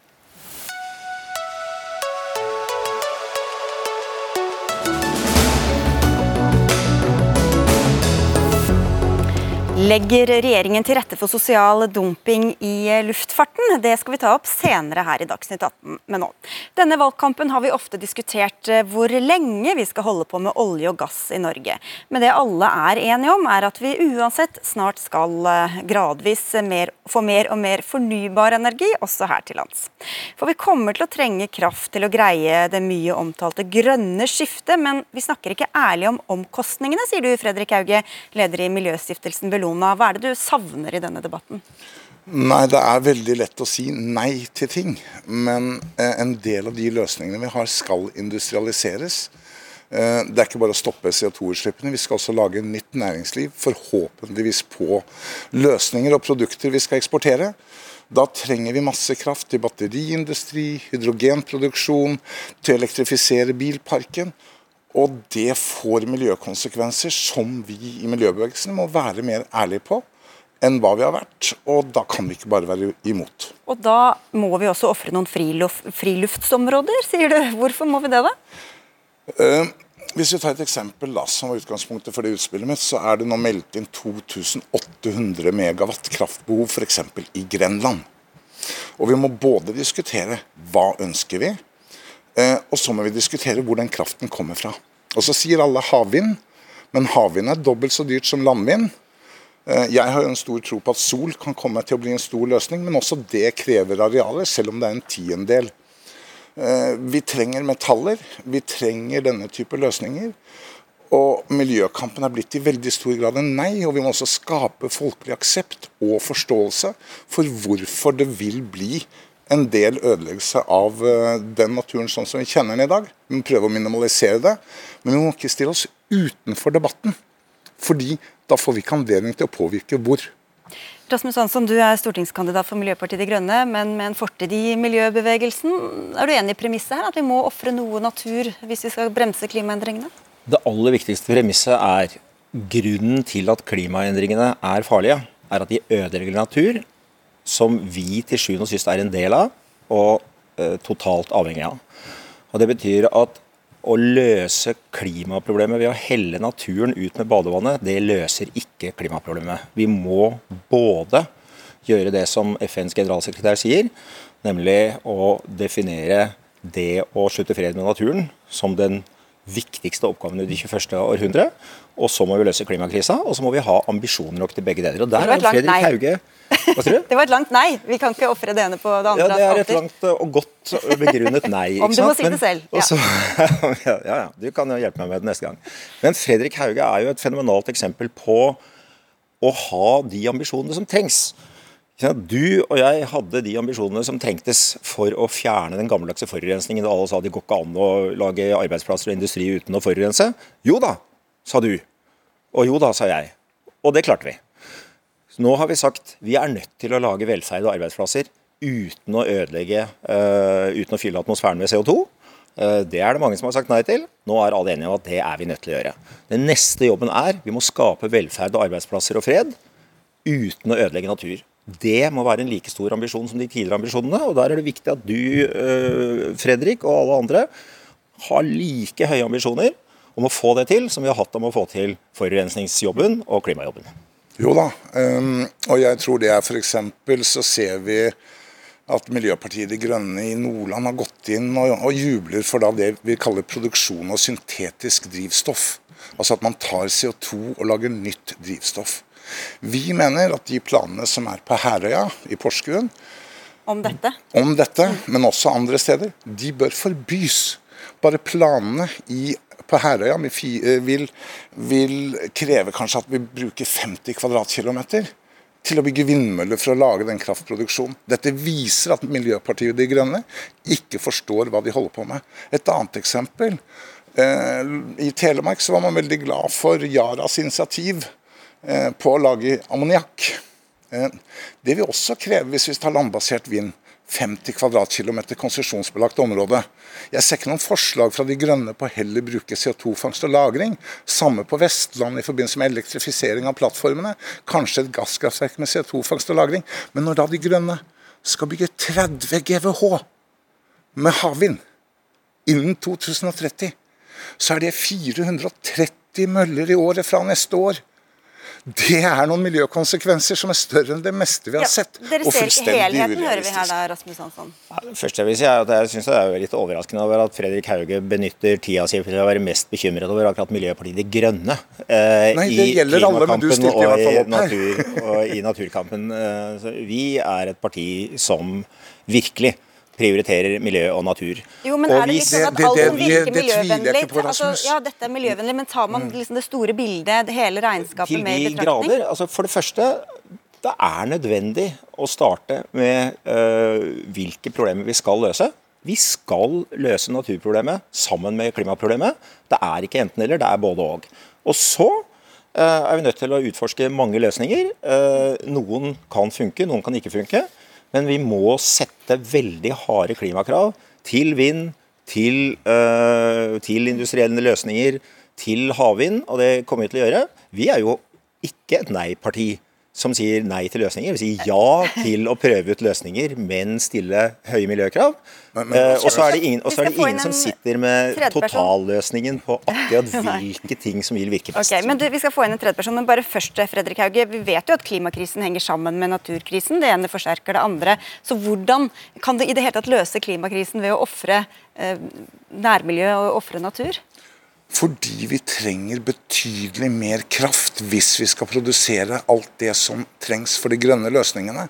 Speaker 2: Legger regjeringen til rette for sosial dumping i luftfarten? Det skal vi ta opp senere her i Dagsnytt 18. Men nå. Denne valgkampen har vi ofte diskutert eh, hvor lenge vi skal holde på med olje og gass i Norge. Men det alle er enige om, er at vi uansett snart skal eh, gradvis mer, få mer og mer fornybar energi også her til lands. For vi kommer til å trenge kraft til å greie det mye omtalte grønne skiftet, men vi snakker ikke ærlig om omkostningene, sier du Fredrik Hauge, leder i Miljøstiftelsen Bellona. Hva er det du savner i denne debatten?
Speaker 8: Nei, det er veldig lett å si nei til ting. Men eh, en del av de løsningene vi har skal industrialiseres. Eh, det er ikke bare å stoppe CO2-utslippene, vi skal også lage nytt næringsliv. Forhåpentligvis på løsninger og produkter vi skal eksportere. Da trenger vi masse kraft til batteriindustri, hydrogenproduksjon, til å elektrifisere bilparken. Og det får miljøkonsekvenser som vi i miljøbevegelsen må være mer ærlige på enn hva vi har vært. Og da kan vi ikke bare være imot.
Speaker 2: Og da må vi også ofre noen friluft, friluftsområder, sier du. Hvorfor må vi det, da?
Speaker 8: Eh, hvis vi tar et eksempel da, som var utgangspunktet for det utspillet mitt, så er det nå meldt inn 2800 megawatt kraftbehov f.eks. i Grenland. Og vi må både diskutere hva ønsker vi, eh, og så må vi diskutere hvor den kraften kommer fra. Og så sier alle havvind, men havvind er dobbelt så dyrt som landvind. Eh, Jeg har jo en stor tro på at sol kan komme til å bli en stor løsning, men også det krever arealer, selv om det er en tiendedel. Eh, Vi trenger metaller, vi trenger denne type løsninger. Og miljøkampen er blitt i veldig stor grad en nei, og vi må også skape folkelig aksept og forståelse for hvorfor det vil bli en del ødeleggelse av eh, den naturen sånn som vi kjenner den i dag. Vi må prøve å minimalisere det, men vi må ikke stille oss utenfor debatten. Fordi da får vi ikke anledning til å påvirke hvor.
Speaker 2: Rasmus Hansson, du er stortingskandidat for Miljøpartiet De Grønne, men med en fortid i miljøbevegelsen. Er du enig i premisset her, at vi må ofre noe natur hvis vi skal bremse klimaendringene?
Speaker 9: Det aller viktigste premisset er grunnen til at klimaendringene er farlige, er at de ødelegger natur som vi til sjuende og sist er en del av og eh, totalt avhengig av. Og Det betyr at å løse klimaproblemet ved å helle naturen ut med badevannet, det løser ikke klimaproblemet. Vi må både gjøre det som FNs generalsekretær sier, nemlig å definere det å slutte fred med naturen som den viktigste oppgavene i det 21. århundre. Og så må vi løse klimakrisa, og så må vi ha ambisjoner nok til begge deler. Og der er Fredrik
Speaker 2: nei.
Speaker 9: Hauge?
Speaker 2: Det var et langt nei. Vi kan ikke ofre det ene på det andre.
Speaker 9: Ja, det er et langt og godt begrunnet nei.
Speaker 2: Om du må si det selv,
Speaker 9: Ja. Også, ja, ja, ja, du kan jo hjelpe meg med det neste gang. Men Fredrik Hauge er jo et fenomenalt eksempel på å ha de ambisjonene som trengs. Du og jeg hadde de ambisjonene som trengtes for å fjerne den gammeldagse forurensningen. Da alle sa det går ikke an å lage arbeidsplasser og industri uten å forurense. Jo da, sa du. Og jo da, sa jeg. Og det klarte vi. Så nå har vi sagt vi er nødt til å lage velferd og arbeidsplasser uten å ødelegge, uh, uten å fylle atmosfæren med CO2. Uh, det er det mange som har sagt nei til. Nå er alle enige om at det er vi nødt til å gjøre. Den neste jobben er vi må skape velferd og arbeidsplasser og fred uten å ødelegge natur. Det må være en like stor ambisjon som de tidligere ambisjonene. og Der er det viktig at du, eh, Fredrik, og alle andre har like høye ambisjoner om å få det til som vi har hatt om å få til forurensningsjobben og klimajobben.
Speaker 8: Jo da, ehm, og jeg tror det er f.eks. så ser vi at Miljøpartiet De Grønne i Nordland har gått inn og, jubler for det vi kaller produksjon av syntetisk drivstoff. Altså at man tar CO2 og lager nytt drivstoff. Vi mener at de planene som er på Herøya i Porsgrunn
Speaker 2: Om dette.
Speaker 8: om dette, men også andre steder, de bør forbys. Bare planene i, på Herøya eh, vil, vil kreve kanskje at vi bruker 50 kvadratkilometer til å bygge vindmøller for å lage den kraftproduksjonen. Dette viser at Miljøpartiet De Grønne ikke forstår hva de holder på med. Et annet eksempel. Eh, I Telemark så var man veldig glad for Yaras initiativ på å lage ammoniakk. Eh, det vil også kreve hvis vi tar landbasert vind. 50 kvadratkilometer konsesjonsbelagt område. Jeg ser ikke noen forslag fra De grønne på å heller bruke CO2-fangst og -lagring. Samme på Vestlandet i forbindelse med elektrifisering av plattformene. Kanskje et gasskraftverk med CO2-fangst og -lagring. Men når da De grønne skal bygge 30 GWh med havvind innen 2030, så er det 430 møller i året fra neste år. Det er noen miljøkonsekvenser som er større enn det meste vi har
Speaker 2: Ja,
Speaker 8: sett.
Speaker 2: dere ser ikke helheten, hører vi her da, Rasmus Hansson.
Speaker 9: Først jeg vil si er at jeg synes det er litt overraskende over at Fredrik Hauge benytter tida si til å være mest bekymret over akkurat Miljøpartiet De Grønne. Eh,
Speaker 8: Nei, det
Speaker 9: i
Speaker 8: gjelder alle, men du stilte i
Speaker 9: natur, og i naturkampen. Eh, så vi er et parti som virkelig prioriterer miljø og natur.
Speaker 2: Jo, men
Speaker 9: Og
Speaker 2: er det
Speaker 9: ikke
Speaker 2: litt sånn at
Speaker 8: Det- det-
Speaker 2: alt som virker miljøvennlig
Speaker 8: på,
Speaker 2: altså, Ja, dette er miljøvennlig, men tar man liksom det store bildet, det hele regnskapet med i
Speaker 9: de
Speaker 2: betraktning?
Speaker 9: grader. Altså for det første, det er nødvendig å starte med øh, hvilke problemer vi skal løse. Vi skal løse naturproblemet sammen med klimaproblemet. Det er ikke enten-eller, det er både og. Og så øh, er vi nødt til å utforske mange løsninger. Øh, noen kan funke, noen kan ikke funke. Men vi må sette veldig harde klimakrav til vind, til, øh, til industrielle løsninger, til havvind, og det kommer vi til å gjøre. Vi er jo ikke et nei-parti som sier nei til løsninger. vil si ja til å prøve ut løsninger, men stille høye miljøkrav. Eh, og så er det ingen, er det ingen som sitter med totalløsningen på akkurat hvilke ting som vil virke best.
Speaker 2: Ok, men du, Vi skal få inn en tredjeperson, men bare først, Fredrik Hauge. Vi vet jo at klimakrisen henger sammen med naturkrisen. Det ene forsterker det andre. Så hvordan kan det i det hele tatt løse klimakrisen ved å ofre eh, nærmiljø og ofre natur?
Speaker 8: Fordi vi trenger betydelig mer kraft hvis vi skal produsere alt det som trengs for de grønne løsningene.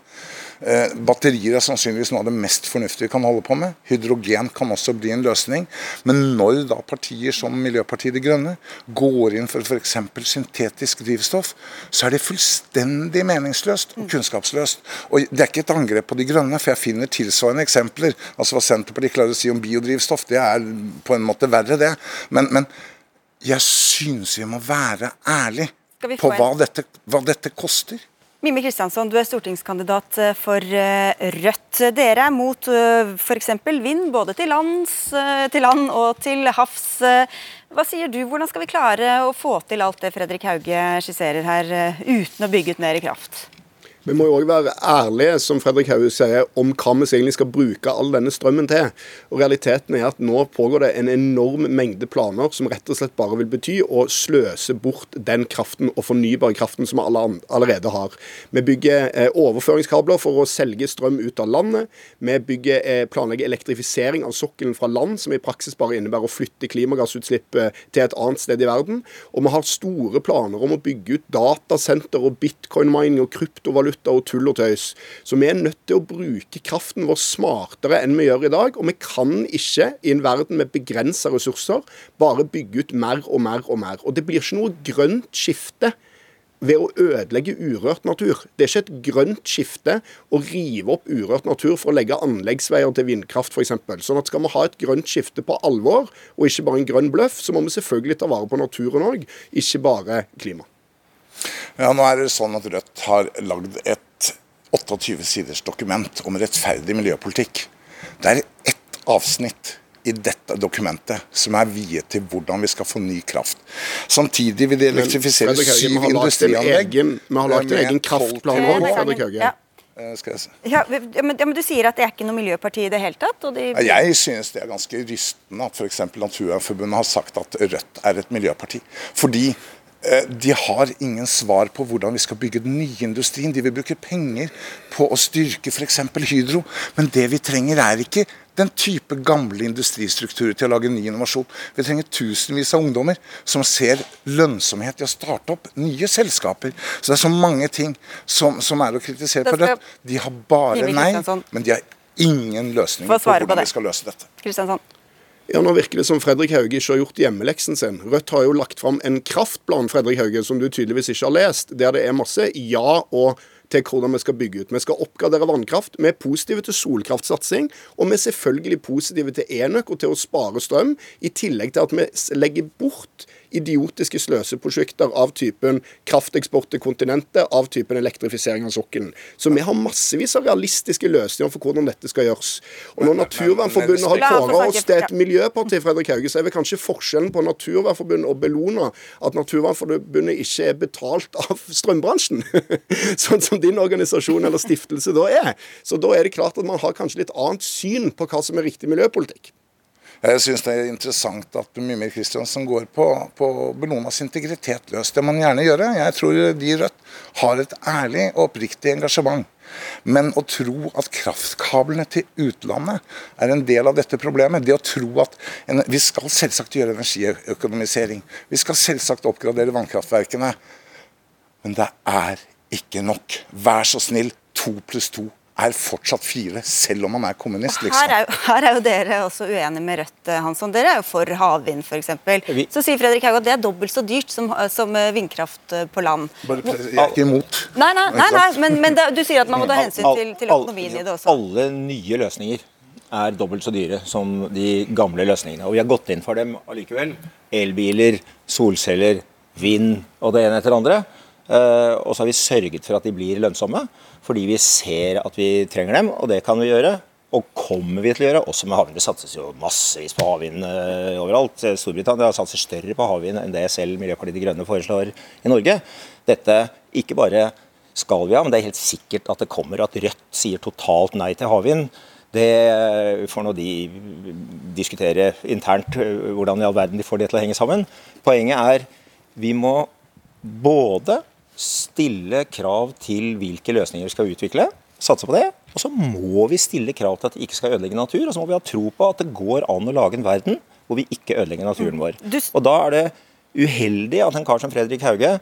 Speaker 8: Eh, batterier er sannsynligvis noe av det mest fornuftige vi kan holde på med. Hydrogen kan også bli en løsning. Men når da partier som Miljøpartiet De Grønne går inn for f.eks. syntetisk drivstoff, så er det fullstendig meningsløst og kunnskapsløst. Og Det er ikke et angrep på De Grønne, for jeg finner tilsvarende eksempler. Altså Hva Senterpartiet klarer å si om biodrivstoff, det er på en måte verre, det. Men, men jeg synes vi må være ærlige på hva dette, hva dette koster.
Speaker 2: Mimmi Kristiansson, du er stortingskandidat eh, for eh, Rødt. Dere er mot f.eks. vind både til, lands, eh, til land og til havs. Eh, Hva sier du, hvordan skal vi klare å få til alt det Fredrik Hauge skisserer her, eh, uten å bygge ut mer kraft?
Speaker 10: Vi må jo òg være ærlige, som Fredrik Hauge sier, om hva vi egentlig skal bruke all denne strømmen til. Og Realiteten er at nå pågår det en enorm mengde planer som rett og slett bare vil bety å sløse bort den kraften og fornybare kraften som vi alle allerede har. Vi bygger eh, overføringskabler for å selge strøm ut av landet. Vi bygger, eh, planlegger elektrifisering av sokkelen fra land, som i praksis bare innebærer å flytte klimagassutslipp eh, til et annet sted i verden. Og vi har store planer om å bygge ut datasenter og bitcoin-mining og kryptovaluta og tull og tøys. Så vi er nødt til å bruke kraften vår smartere enn vi gjør i dag. Og vi kan ikke, i en verden med begrensa ressurser, bare bygge ut mer og mer og mer. Og det blir ikke noe grønt skifte ved å ødelegge urørt natur. Det er ikke et grønt skifte å rive opp urørt natur for å legge anleggsveier til vindkraft f.eks. Sånn at skal vi ha et grønt skifte på alvor, og ikke bare en grønn bløff, så må vi selvfølgelig ta vare på naturen òg, ikke bare klima.
Speaker 8: Ja, nå er det sånn at Rødt har lagd et 28 siders dokument om rettferdig miljøpolitikk. Det er ett avsnitt i dette dokumentet som er viet til hvordan vi skal få ny kraft. Samtidig vil de elektrifisere syv
Speaker 10: vi har lagt en
Speaker 8: industrianlegg.
Speaker 10: vi har lagt en egen kraftplan òg, Fredrik Hauge.
Speaker 2: Ja.
Speaker 8: Eh.
Speaker 2: Ja, men, ja, men du sier at det er ikke noe miljøparti i det hele tatt? Og de,
Speaker 8: Jeg synes det er ganske rystende at f.eks. Naturvernforbundet har sagt at Rødt er et miljøparti. Fordi de har ingen svar på hvordan vi skal bygge den nye industrien. De vil bruke penger på å styrke f.eks. Hydro. Men det vi trenger er ikke den type gamle industristrukturer til å lage ny innovasjon. Vi trenger tusenvis av ungdommer som ser lønnsomhet i å starte opp nye selskaper. Så det er så mange ting som, som er å kritisere på Rødt. De har bare nei, men de har ingen løsning på hvordan vi skal løse dette.
Speaker 2: Kristiansand.
Speaker 10: Ja, Nå virker det som Fredrik Hauge ikke har gjort hjemmeleksen sin. Rødt har jo lagt fram en kraftplan Fredrik Hauge, som du tydeligvis ikke har lest, der det er masse ja- og til hvordan vi skal bygge ut. Vi skal oppgradere vannkraft. Vi er positive til solkraftsatsing, og vi er selvfølgelig positive til enøk og til å spare strøm, i tillegg til at vi legger bort idiotiske sløseprosjekter av typen krafteksport til kontinentet, av typen elektrifisering av sokkelen. Så vi har massevis av realistiske løsninger for hvordan dette skal gjøres. Og når Naturvernforbundet har kåra oss til et miljøparti, Fredrik Hauge, så er vel kanskje forskjellen på Naturvernforbundet og Bellona at Naturvernforbundet ikke er betalt av strømbransjen, sånn som din organisasjon eller stiftelse da er. Så da er det klart at man har kanskje litt annet syn på hva som er riktig miljøpolitikk.
Speaker 8: Jeg syns det er interessant at Mimir Kristiansen går på, på Bellonas integritet løs. Det må han gjerne gjøre. Jeg tror de i Rødt har et ærlig og oppriktig engasjement. Men å tro at kraftkablene til utlandet er en del av dette problemet Det å tro at en, Vi skal selvsagt gjøre energiøkonomisering. Vi skal selvsagt oppgradere vannkraftverkene. Men det er ikke nok. Vær så snill, to pluss to er fortsatt fire, selv om man er kommunist, liksom.
Speaker 2: Her er, jo, her er jo dere også uenige med Rødt, eh, Hansson. Dere er jo for havvind, f.eks.
Speaker 9: Vi-
Speaker 2: Så sier Fredrik Haug at det er dobbelt så dyrt som, som eh, vindkraft eh, på land.
Speaker 8: Bare, jeg er ikke imot.
Speaker 2: Nei, nei, nei, nei men, men det, du sier at man må ta hensyn til, til økonomien i det også.
Speaker 9: Alle nye løsninger er dobbelt så dyre som de gamle løsningene. Og vi har gått inn for dem allikevel. Elbiler, solceller, vind og det ene etter det andre. Eh, og så har vi sørget for at de blir lønnsomme, fordi vi ser at vi trenger dem, og det kan vi gjøre. Og kommer vi til å gjøre, også med havvind. Det satses jo massevis på havvind eh, overalt. Storbritannia satser større på havvind enn det selv Miljøpartiet De Grønne foreslår i Norge. Dette ikke bare skal vi ha, men det er helt sikkert at det kommer. At Rødt sier totalt nei til havvind, det får nå de diskutere internt hvordan i all verden de får det til å henge sammen. Poenget er vi må både stille krav til hvilke løsninger vi skal utvikle, satse på det, og så må vi stille krav til at det ikke skal ødelegge natur, og så må vi ha tro på at det går an å lage en verden hvor vi ikke ødelegger naturen vår. Og da er det uheldig at en kar som Fredrik Hauge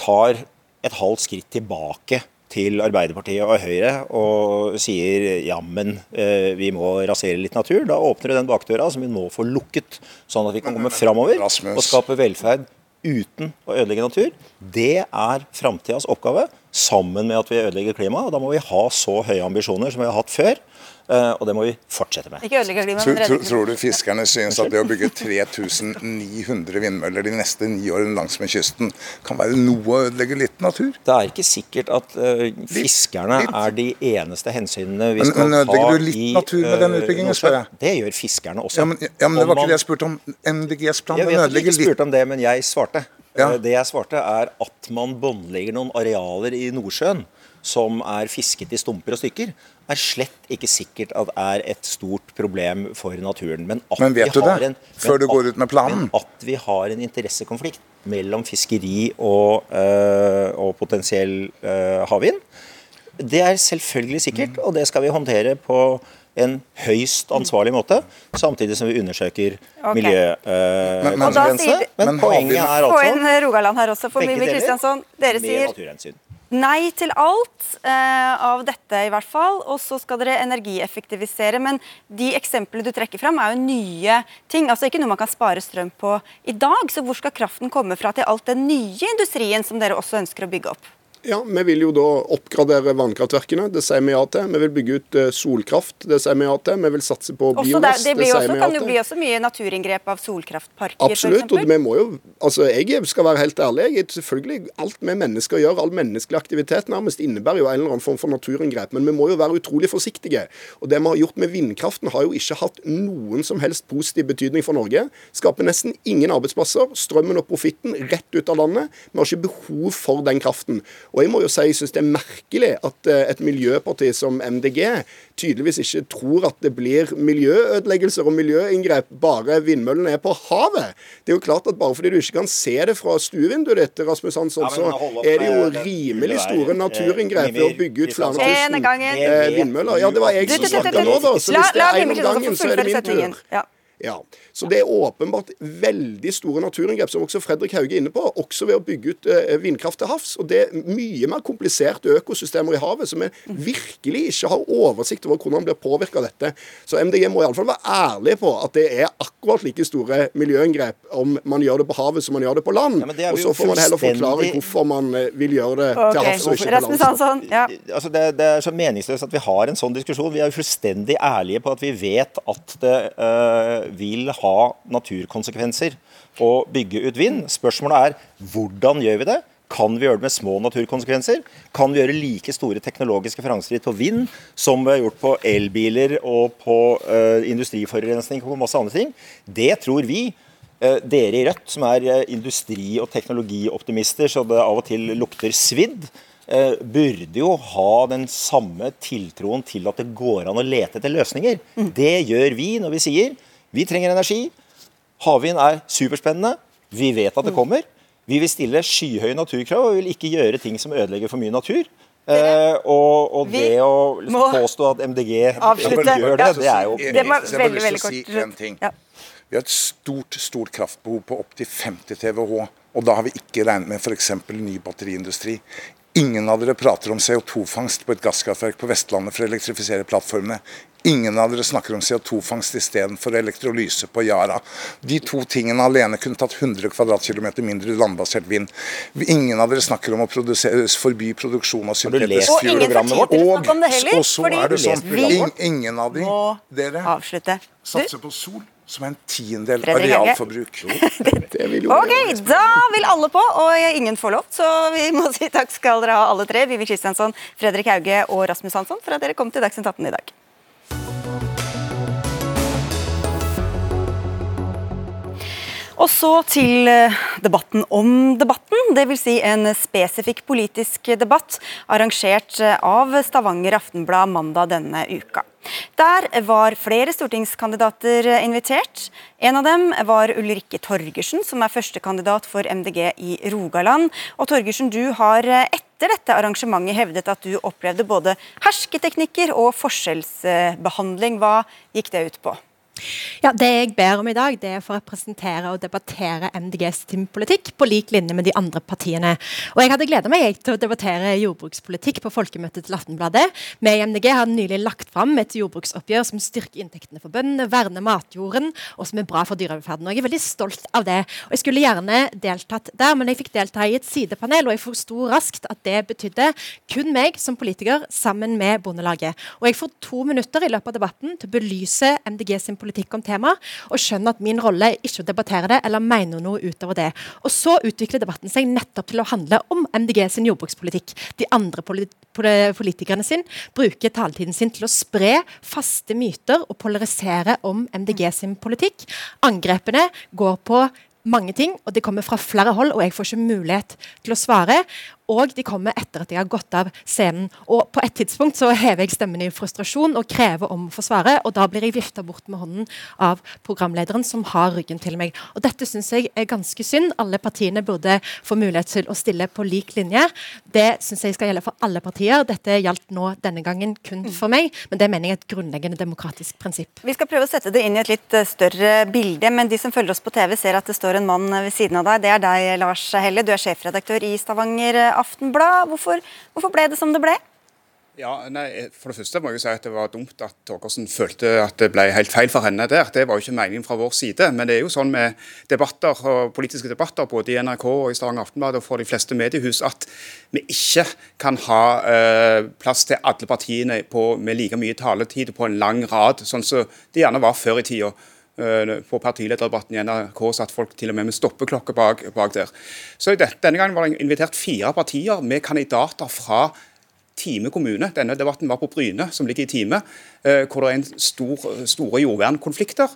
Speaker 9: tar et halvt skritt tilbake til Arbeiderpartiet og Høyre og sier jammen, eh, vi må rasere litt natur. Da åpner du den bakdøra som vi nå får lukket, sånn at vi kan komme framover og skape velferd uten å ødelegge natur. Det er framtidas oppgave, sammen med at vi ødelegger klimaet. Da må vi ha så høye ambisjoner som vi har hatt før, og det må vi fortsette med.
Speaker 2: Ikke ødelegge klimaet,
Speaker 8: Tror,
Speaker 2: men
Speaker 8: tror,
Speaker 2: redde
Speaker 8: tror du fiskerne synes at det å bygge 3900 vindmøller de neste ni årene langsmed kysten kan være noe å ødelegge litt natur?
Speaker 9: Det er ikke sikkert at uh, fiskerne
Speaker 8: litt.
Speaker 9: er de eneste hensynene vi
Speaker 8: Men-
Speaker 9: skal
Speaker 8: men
Speaker 9: ta
Speaker 8: ødelegger du litt
Speaker 9: i
Speaker 8: natur med den
Speaker 9: eh,
Speaker 8: utbyggingen, spør jeg?
Speaker 9: Det gjør fiskerne også.
Speaker 8: Ja, men, ja, men det var
Speaker 9: man-
Speaker 8: ikke det jeg spurte om. MDGs plan
Speaker 9: Jeg
Speaker 8: den
Speaker 9: vet at du ikke
Speaker 8: ødelegger litt.
Speaker 9: spurte om det, men jeg svarte.
Speaker 8: Ja.
Speaker 9: Eh, Det jeg svarte er at man båndlegger noen arealer i Nordsjøen som er fisket i stumper og stykker, er slett ikke sikkert at er et stort problem for naturen. Men, at
Speaker 8: Men vet
Speaker 9: vi
Speaker 8: du det?
Speaker 9: en-
Speaker 8: Før du går
Speaker 9: at-
Speaker 8: ut med planen?
Speaker 9: Men at vi har en interessekonflikt mellom fiskeri og, øh, og potensiell øh, havvind, det er selvfølgelig sikkert, og det skal vi håndtere på en høyst ansvarlig måte, samtidig som vi undersøker
Speaker 2: Ok.
Speaker 8: Men- men-
Speaker 2: Og da sier
Speaker 9: miljøkonsekvensene.
Speaker 2: de-
Speaker 9: Men,
Speaker 8: Men
Speaker 9: poenget
Speaker 8: er
Speaker 9: er
Speaker 2: Få
Speaker 9: altså
Speaker 2: inn Rogaland her også, for Mimmi Kristiansson. Dere sier. Nei til alt eh, av dette, i hvert fall. Og så skal dere energieffektivisere. Men de eksemplene du trekker fram, er jo nye ting. Altså ikke noe man kan spare strøm på i dag. Så hvor skal kraften komme fra til alt den nye industrien som dere også ønsker å bygge opp?
Speaker 10: Ja, Vi vil jo da oppgradere vannkraftverkene, det sier vi ja til. Vi vil bygge ut eh, solkraft, det sier vi ja til. Vi vil satse på
Speaker 2: biomass,
Speaker 10: det,
Speaker 2: det
Speaker 10: sier
Speaker 2: også,
Speaker 10: vi ja til.
Speaker 2: Det kan jo bli også mye naturinngrep av solkraftparker,
Speaker 10: Absolutt. og vi må jo, altså Jeg skal være helt ærlig. jeg selvfølgelig Alt vi mennesker gjør, all menneskelig aktivitet nærmest innebærer jo en eller annen form for naturinngrep. Men vi må jo være utrolig forsiktige. Og Det vi har gjort med vindkraften, har jo ikke hatt noen som helst positiv betydning for Norge. Skaper nesten ingen arbeidsplasser. Strømmen og profitten rett ut av landet. Vi har ikke behov for den kraften. Og jeg må jo si jeg synes det er merkelig at eh, et miljøparti som MDG tydeligvis ikke tror at det blir miljøødeleggelser og miljøinngrep bare vindmøllene er på havet. Det er jo klart at Bare fordi du ikke kan se det fra stuevinduet ditt, Rasmus Hansson, så er det jo rimelig store naturinngrep ved å bygge ut flere tusen eh, vindmøller. Ja, det var jeg som snakka nå, da. Så hvis det er en om gangen, så er det min tur.
Speaker 2: Ja.
Speaker 10: Så Det er åpenbart veldig store naturinngrep, som også Fredrik Hauge er inne på, også ved å bygge ut eh, vindkraft til havs. Og Det er mye mer kompliserte økosystemer i havet som vi virkelig ikke har oversikt over hvordan blir påvirka av dette. Så MDG må iallfall være ærlig på at det er akkurat like store miljøinngrep om man gjør det på havet som man gjør det på land.
Speaker 9: Ja, det
Speaker 10: og Så får man heller forklare hvorfor man eh, vil gjøre det okay. til havs og ikke på land.
Speaker 2: Ja.
Speaker 9: Altså det, det, er så meningsløst at vi har en sånn diskusjon. Vi er jo fullstendig ærlige på at vi vet at det uh, vil ha naturkonsekvenser å bygge ut vind. Spørsmålet er hvordan gjør vi det? Kan vi gjøre det med små naturkonsekvenser? Kan vi gjøre like store teknologiske framskritt på vind som vi har gjort på elbiler og på uh, industriforurensning og på masse andre ting? Det tror vi. Uh, dere i Rødt, som er uh, industri- og teknologioptimister, så det av og til lukter svidd, burde jo ha den samme tiltroen til at det går an å lete etter løsninger. Mm. Det gjør vi når vi sier vi trenger energi. Havvind er superspennende. Vi vet at det mm. kommer. Vi vil stille skyhøye naturkrav og vil ikke gjøre ting som ødelegger for mye natur. Eh, og, og det å liksom påstå at MDG gjør det, det er jo
Speaker 8: Det var veldig, veldig kort. Si ja. Vi har et stort stort kraftbehov på opptil 50 TWh. Og da har vi ikke regnet med f.eks. ny batteriindustri. Ingen av dere prater om CO2-fangst på et gasskraftverk på Vestlandet for å elektrifisere plattformene. Ingen av dere snakker om CO2-fangst istedenfor elektrolyse på Yara. De to tingene alene kunne tatt 100 kvadratkilometer mindre landbasert vind. Ingen av dere snakker om å forby produksjon av syntetisk
Speaker 2: fuel. Og ingen fortjener å snakke om det heller.
Speaker 8: Og så er det sånn, ingen av de, dere
Speaker 2: avslutte.
Speaker 8: satser på sol som er en tiendedel av realforbruk.
Speaker 2: ok, da vil alle på, og ingen får lov. Så vi må si takk skal dere ha alle tre. Vivi Kristiansson, Fredrik Hauge og Rasmus Hansson for at dere kom til Dagsnytt 18 i dag. Og så til eh, debatten om debatten, dvs. Si en spesifikk politisk debatt arrangert eh, av Stavanger Aftenblad mandag denne uka. Der var flere stortingskandidater invitert. En av dem var Ulrikke Torgersen, som er førstekandidat for MDG i Rogaland. Og Torgersen, du har eh, etter dette arrangementet hevdet at du opplevde både hersketeknikker og forskjellsbehandling. Hva gikk det ut på?
Speaker 11: Ja, Det jeg ber om i dag, det er for å representere og debattere MDGs politikk på lik linje med de andre partiene. Og Jeg hadde gleda meg til å debattere jordbrukspolitikk på folkemøtet til Aftenbladet. Vi i MDG har nylig lagt fram et jordbruksoppgjør som styrker inntektene for bøndene, verner matjorden, og som er bra for dyrevelferden. Og Jeg er veldig stolt av det. Og Jeg skulle gjerne deltatt der, men jeg fikk delta i et sidepanel, og jeg forsto raskt at det betydde kun meg som politiker sammen med Bondelaget. Og jeg får to minutter i løpet av debatten til å belyse MDG sin politikk politikk om temaet, og skjønner at min rolle er ikke å debattere det eller mene noe utover det. Og Så utvikler debatten seg nettopp til å handle om MDG sin jordbrukspolitikk. De andre politikerne sin bruker taletiden sin til å spre faste myter og polarisere om MDG sin politikk. Angrepene går på mange ting, og de kommer fra flere hold, og jeg får ikke mulighet til å svare. Og de kommer etter at jeg har gått av scenen. Og på et tidspunkt så hever jeg stemmen i frustrasjon og krever om å få svare, og da blir jeg vifta bort med hånden av programlederen som har ryggen til meg. Og dette syns jeg er ganske synd. Alle partiene burde få mulighet til å stille på lik linje. Det syns jeg skal gjelde for alle partier. Dette gjaldt nå denne gangen kun for meg, men det mener jeg er et grunnleggende demokratisk prinsipp.
Speaker 2: Vi skal prøve å sette det inn i et litt eh, større bilde, men de som følger oss på TV ser at det står en mann ved siden av deg. Det er deg, Lars Helle. Du er sjefredaktør i Stavanger Aftenblad. Hvorfor, hvorfor ble det som det ble?
Speaker 12: Ja, nei, For det første må jeg jo si at det var dumt at Torgersen følte at det ble helt feil for henne der. Det var jo ikke meningen fra vår side. Men det er jo sånn med debatter og politiske debatter både i NRK og i Stavanger Aftenblad og for de fleste mediehus at vi ikke kan ha eh, plass til alle partiene på, med like mye taletid på en lang rad, sånn som det gjerne var før i tida. Eh, på partilederdebatten i NRK satt folk til og med med stoppeklokke bak, bak der. Så Denne gangen var det invitert fire partier med kandidater fra Time kommune. Denne debatten var på Bryne, som ligger i Time, eh, hvor det er en stor, store jordvernkonflikter.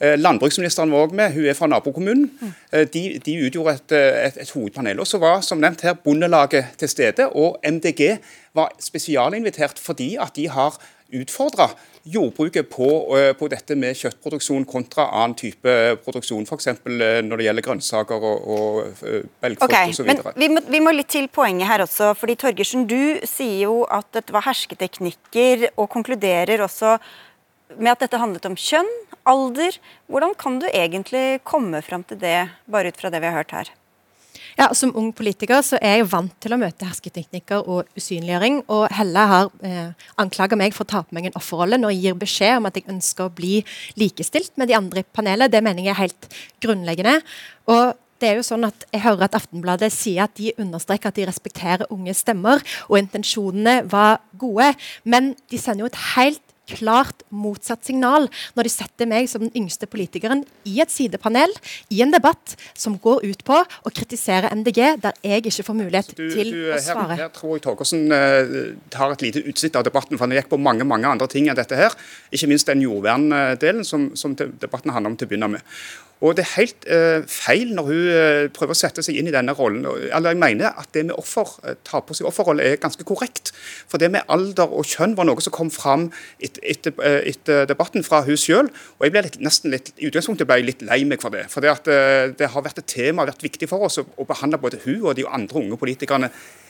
Speaker 12: Eh, landbruksministeren var også med, hun er fra nabokommunen. De, de utgjorde et, et, et, hovedpanel. Og så var som nevnt her Bondelaget til stede, og MDG var spesialinvitert fordi at de har utfordra jordbruket på, eh, på, dette med kjøttproduksjon kontra annen type produksjon, f.eks. Eh, når det gjelder grønnsaker og, og eh, belgfrukt
Speaker 2: okay,
Speaker 12: osv.
Speaker 2: Vi må, vi må litt til poenget her også. fordi Torgersen, du sier jo at dette var hersketeknikker, og konkluderer også med at dette handlet om kjønn, alder. Hvordan kan du egentlig komme fram til det, bare ut fra det vi har hørt her?
Speaker 11: Ja, Som ung politiker så er jeg vant til å møte hersketeknikker og usynliggjøring. Og Helle har eh, anklaga meg for å ta på meg en offerrolle når jeg gir beskjed om at jeg ønsker å bli likestilt med de andre i panelet. Det mener jeg er helt grunnleggende. Og det er jo sånn at Jeg hører at Aftenbladet sier at de understreker at de respekterer unge stemmer, og intensjonene var gode. Men de sender jo et helt klart motsatt signal når de setter meg som den yngste politikeren i et sidepanel i en debatt som går ut på å kritisere MDG, der jeg ikke får mulighet du, til du, å svare.
Speaker 12: Her, her tror jeg Torgersen uh, tar et lite utsnitt av debatten, for han gikk på mange mange andre ting enn dette her. Ikke minst den jordverndelen som, som debatten handler om til å begynne med. Og Det er helt uh, feil når hun uh, prøver å sette seg inn i denne rollen. Eller jeg mener at Det med offer, uh, ta på seg offerrolle er ganske korrekt. For det med alder og kjønn var noe som kom fram etter, etter, etter debatten fra hun selv. Og jeg ble litt, nesten litt, i utgangspunktet ble jeg litt lei meg for det. For det, at, det har vært et tema, vært viktig for oss å, å behandle både hun og de andre unge politikerne eh,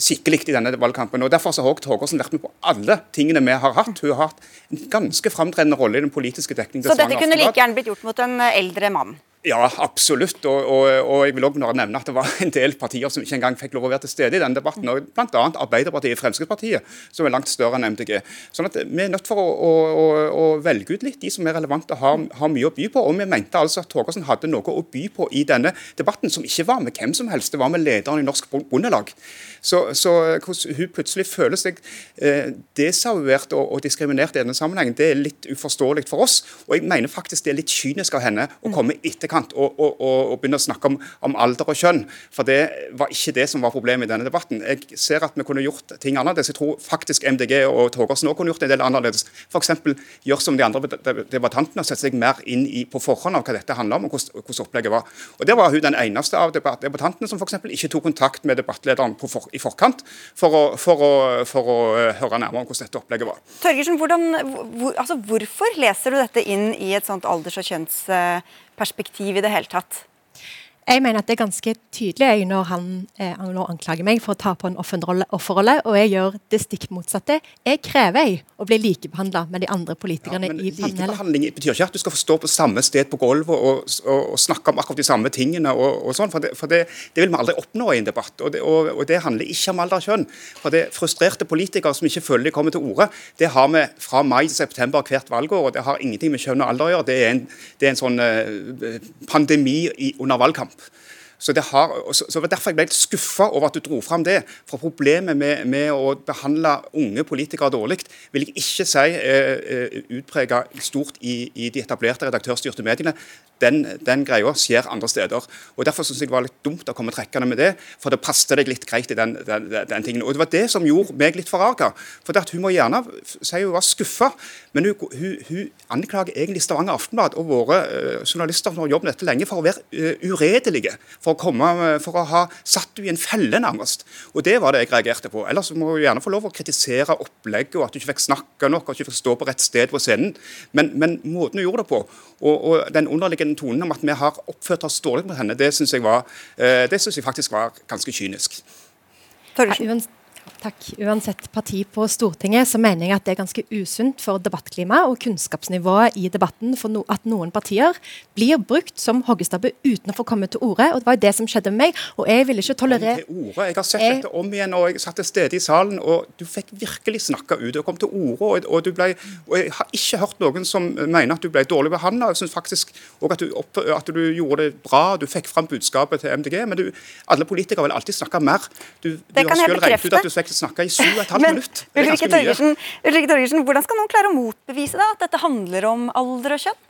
Speaker 12: skikkelig i denne valgkampen. og Derfor har Torgersen vært med på alle tingene vi har hatt. Hun har hatt en ganske framtredende rolle i den politiske dekningen.
Speaker 2: Så dette kunne like gjerne blitt gjort mot en eldre mann?
Speaker 12: Ja, absolutt. Og, og, og jeg vil også nevne at det var en del partier som ikke engang fikk lov å være til stede i denne debatten. og Bl.a. Arbeiderpartiet og Fremskrittspartiet, som er langt større enn MDG. Sånn at Vi er nødt for å, å, å velge ut litt de som er relevante og har, har, mye å by på. Og vi mente altså at Torgersen hadde noe å by på i denne debatten, som ikke var med hvem som helst. Det var med lederen i Norsk Bondelag. Så, så hvordan hun plutselig føler seg eh, desavuert og, og, diskriminert i denne sammenhengen, det er litt uforståelig for oss. Og jeg mener faktisk det er litt kynisk av henne å komme i etterkant og, og, og, og begynne å snakke om, om, alder og kjønn. For det var ikke det som var problemet i denne debatten. Jeg ser at vi kunne gjort ting annerledes. Jeg tror faktisk MDG og Torgersen også kunne gjort en del annerledes. F.eks. gjøre som de andre debattantene og sette seg mer inn i, på forhånd av hva dette handler om, og hvordan, hvordan opplegget var. Og Det var hun den eneste av debattantene som f.eks. ikke tok kontakt med debattlederen på for, i forkant for å, for, å, for å, eh, høre nærmere om hvordan dette opplegget var.
Speaker 2: Torgersen, hvordan, hvor, altså, Hvorfor leser du dette inn i et sånt alders- og kjønns perspektiv i det hele tatt.
Speaker 11: Jeg mener at det er ganske tydelig når han eh, anklager meg for å ta på en offerrolle, og jeg gjør det stikk motsatte. Jeg krever jeg å bli likebehandla med de andre politikerne ja, i panelet.
Speaker 12: Likebehandling betyr ikke at du skal få stå på samme sted på gulvet og, og, og, snakke om akkurat de samme tingene. og, og sånn, For, det, for det, det, vil vi aldri oppnå i en debatt. Og det, og, det handler ikke om alder og kjønn. For det frustrerte politikere som ikke føler de kommer til orde, det har vi fra mai til september hvert valgår. og Det har ingenting med kjønn og alder å gjøre. Det er en, det er en sånn eh, pandemi i, under valgkamp. Så det, har, så, så Derfor jeg ble litt skuffa over at du dro fram det. For Problemet med, med å behandle unge politikere dårlig vil jeg ikke si eh, eh utprega stort i, i, de etablerte redaktørstyrte mediene. Den, den greia skjer andre steder. Og Derfor syns jeg det var litt dumt å komme trekkende med det, for det passet deg litt greit i den, den, den, tingen. Og Det var det som gjorde meg litt forarga. For det at hun må gjerne si hun var skuffa, men hun, hun, hun, anklager egentlig Stavanger Aftenblad og våre uh, journalister som har jobbet med dette lenge, for å være uh, uredelige. For å, komme, for å ha satt du i en felle, nærmest. Og Det var det jeg reagerte på. Ellers må hun gjerne få lov å kritisere opplegget, og at hun ikke fikk snakke nok, og at hun ikke fikk stå på rett sted på scenen. Men, men måten hun gjorde det på, og, og, den underliggende tonen om at vi har oppført oss dårlig mot henne, det syns jeg, eh, jeg faktisk var ganske kynisk.
Speaker 11: Torgersen. Takk. Uansett parti på Stortinget, så mener jeg at det er ganske usunt for debattklimaet og kunnskapsnivået i debatten for no at noen partier blir brukt som hoggestabbe uten å få komme til orde. og Det var jo det som skjedde med meg. og Jeg ville ikke tolerere
Speaker 12: Jeg har sett dette om igjen, og jeg satt til stede i salen, og du fikk virkelig snakka ut. og kom til orde, og, og, du ble, og Jeg har ikke hørt noen som mener at du ble dårlig behandla. Jeg syns faktisk òg at, at, du gjorde det bra, du fikk fram budskapet til MDG. Men du, alle politikere vil alltid snakke mer. Du,
Speaker 2: det du kan jeg bekrefte
Speaker 12: snakka i sju og et halvt minutt.
Speaker 2: Ulrikke Torgersen, Torgersen, hvordan skal noen klare å motbevise da, at dette handler om alder og kjønn?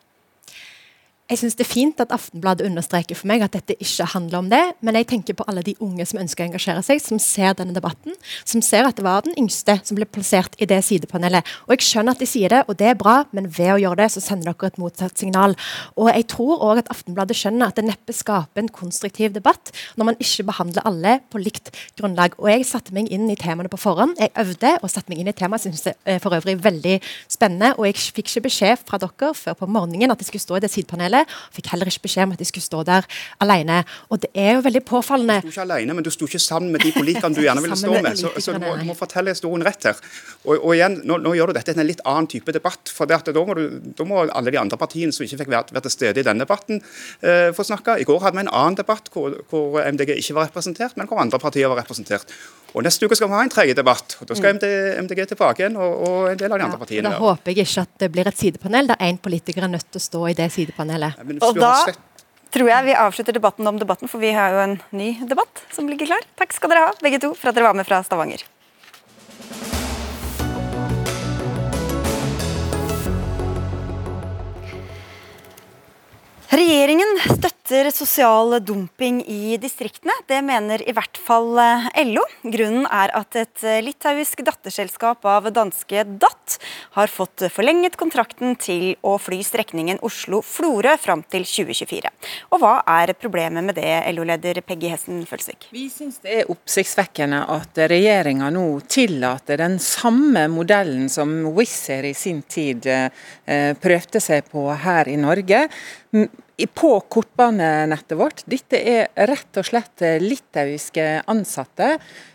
Speaker 11: Jeg syns det er fint at Aftenbladet understreker for meg at dette ikke handler om det, men jeg tenker på alle de unge som ønsker å engasjere seg, som ser denne debatten, som ser at det var den yngste som ble plassert i det sidepanelet. Og Jeg skjønner at de sier det, og det er bra, men ved å gjøre det, så sender dere et motsatt signal. Og jeg tror òg at Aftenbladet skjønner at det neppe skaper en konstruktiv debatt når man ikke behandler alle på likt grunnlag. Og jeg satte meg inn i temaene på forhånd. Jeg øvde og satte meg inn i temaet. Syns det er for øvrig veldig spennende. Og jeg fikk ikke beskjed fra dere før på morgenen at jeg skulle stå i det sidepanelet det. Fikk heller ikke beskjed om at de skulle stå der alene. Og det er jo veldig påfallende.
Speaker 12: Du sto ikke alene, men du sto ikke sammen med de politikerne du gjerne ville stå med. Så, så du, må, du, må, fortelle historien rett her. Og, og igjen, nå, nå, gjør du dette til en litt annen type debatt. for da må, du, da, må alle de andre partiene som ikke fikk vært, vært til stede i denne debatten, eh, få snakke. I går hadde vi en annen debatt hvor, hvor MDG ikke var representert, men hvor andre partier var representert. Og Neste uke skal vi ha en tredje debatt. og Da skal MD, mm. MDG tilbake igjen, og, og, en del av de andre partiene.
Speaker 11: Da håper jeg ikke at det blir et sidepanel der én politiker er nødt til å stå i det sidepanelet.
Speaker 2: Ja, og da tror jeg vi avslutter debatten om debatten, for vi har jo en ny debatt som ligger klar. Takk skal dere ha, begge to, for at dere var med fra Stavanger. Regjeringen støtter sosial dumping i distriktene. Det mener i hvert fall eh, LO. Grunnen er at et eh, litauisk datterselskap av danske DAT har fått forlenget kontrakten til å fly strekningen Oslo-Florø fram til 2024. Og hva er problemet med det, LO-leder Peggy Hessen Følsvik?
Speaker 13: Vi syns det er oppsiktsvekkende at regjeringa nå tillater den samme modellen som Wizz Air i sin tid eh, prøvde seg på her i Norge på kortbanenettet vårt. Dette er rett og slett eh, litauiske ansatte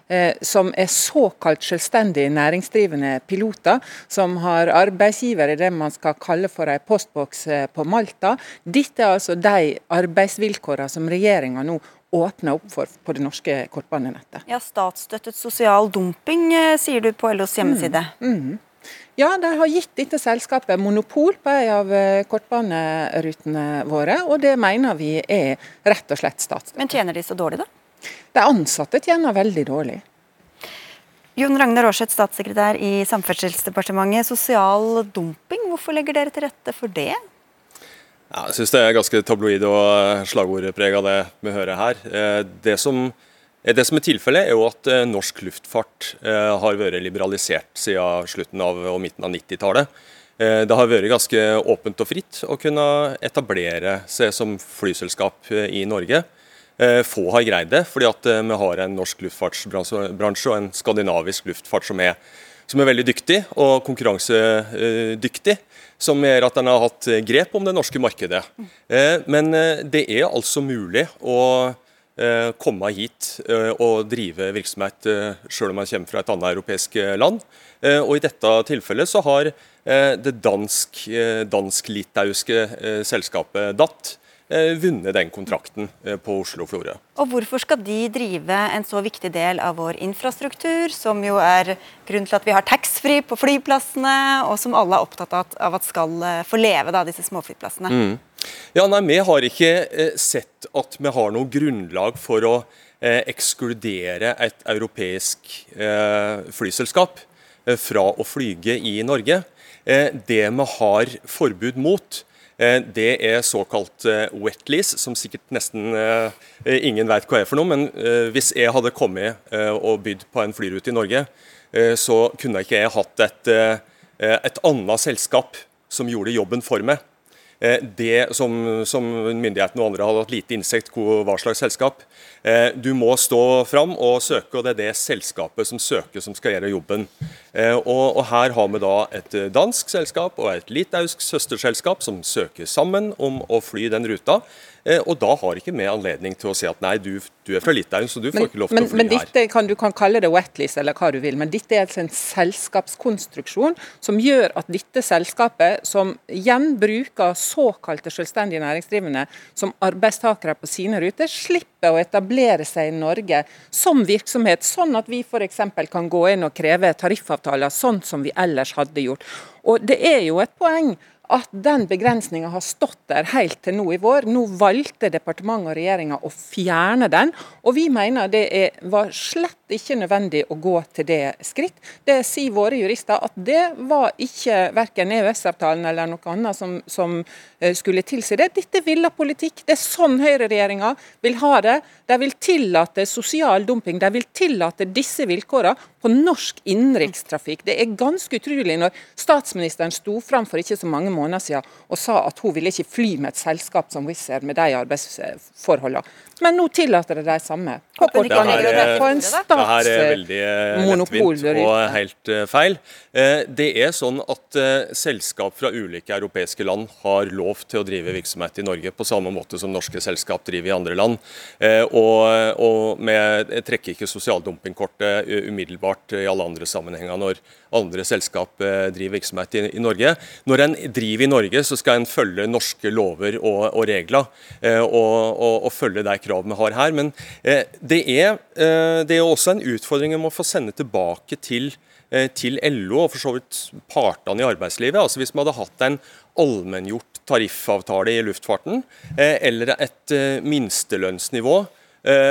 Speaker 13: eh, som er såkalt selvstendig næringsdrivende piloter, som har arbeidsgiver i det man skal kalle for en postboks eh, på Malta. Dette er altså de arbeidsvilkårene som regjeringa nå åpner opp for på det norske kortbanenettet.
Speaker 2: Ja, Statsstøttet sosial dumping, sier du på LOs hjemmeside. Mm. Mm.
Speaker 13: Ja, de har gitt dette selskapet monopol på en av eh, kortbanerutene våre, og det mener vi er rett og slett statsstøtte.
Speaker 2: Men tjener de så dårlig, da?
Speaker 13: De ansatte tjener veldig dårlig.
Speaker 2: Jon Ragnar Aarseth, statssekretær i Samferdselsdepartementet. Sosial dumping, hvorfor legger dere til rette for det?
Speaker 14: Ja, jeg syns det er ganske tabloid og slagordprega det vi hører her. Eh, det som Eh, det som er tilfellet, er jo at eh, norsk luftfart eh, har vært liberalisert siden slutten av og midten av 90-tallet. Det har vært ganske åpent og fritt å kunne etablere seg som flyselskap i Norge. Få har greid det, fordi at vi har en norsk luftfartsbransje og en skandinavisk luftfart som er, som er veldig dyktig og konkurransedyktig. Som gjør at den har hatt grep om det norske markedet. Men det er altså mulig å Eh, komme hit eh, og drive virksomhet eh, selv om man kommer fra et annet europeisk land. Og I dette tilfellet så har det dansk-litauiske dansk selskapet DAT vunnet den kontrakten på Oslo-Florø.
Speaker 2: Og Hvorfor skal de drive en så viktig del av vår infrastruktur, som jo er grunnen til at vi har taxfree på flyplassene, og som alle er opptatt av at skal få leve, da, disse småflyplassene? Mm.
Speaker 14: Ja, nei, Vi har ikke eh, sett at vi har noe grunnlag for å eh, ekskludere et europeisk eh, flyselskap fra å flyge i Norge. Det vi har forbud mot, det er såkalt wetlease, som sikkert nesten ingen vet hva er for noe. Men hvis jeg hadde kommet og bydd på en flyrute i Norge, så kunne ikke jeg hatt et, et annet selskap som gjorde jobben for meg. Eh, det som, som myndighetene og andre hadde hatt lite innsikt hva slags selskap. Eh, du må stå fram og søke, og det er det selskapet som søker som skal gjøre jobben. Eh, og, og Her har vi da et dansk selskap og et litauisk søsterselskap som søker sammen om å fly den ruta. Eh, og da har ikke vi anledning til å si at nei, du, du er fra Litauen, så du får men, ikke lov til
Speaker 13: men,
Speaker 14: å fly
Speaker 13: men dette,
Speaker 14: her.
Speaker 13: Kan, du kan kalle det wetlist eller hva du vil, men dette er altså en selskapskonstruksjon som gjør at dette selskapet, som igjen bruker såkalte selvstendige næringsdrivende som arbeidstakere på sine ruter, slipper å etablere seg i Norge som virksomhet, sånn at vi f.eks. kan gå inn og kreve tariffavtaler sånn som vi ellers hadde gjort. Og Det er jo et poeng at den begrensninga har stått der helt til nå i vår. Nå valgte departementet og regjeringa å fjerne den, og vi mener det var slett ikke nødvendig å gå til det skritt. Det sier våre jurister at det var ikke verken EØS-avtalen eller noe annet som, som eh, skulle tilsi det. Dette ville politikk. Det er sånn høyreregjeringa vil ha det. De vil tillate sosial dumping. De vil tillate disse vilkårene på norsk innenrikstrafikk. Det er ganske utrolig når statsministeren sto fram for ikke så mange måneder siden og sa at hun ville ikke fly med et selskap som Wizz Air med de arbeidsforholdene. Men nå tillater det de samme. dere få en
Speaker 14: dette her er veldig eh, lettvint og helt eh, feil. Eh, Det er sånn at selskap fra ulike europeiske land har lov til å drive virksomhet i Norge på samme måte som norske selskap driver i andre land. Og, og med, jeg trekker ikke sosialdumpingkortet umiddelbart i alle andre sammenhenger når andre selskap driver virksomhet i, i Norge. Når en driver i Norge, så skal en følge norske lover og, og regler, og følge de krav vi har her. Men eh, det er, eh, det er også en utfordring om å få sende tilbake til eh, til LO og for så vidt partene i arbeidslivet. Altså Hvis vi hadde hatt en allmenngjort tariffavtale i luftfarten, eller et minstelønnsnivå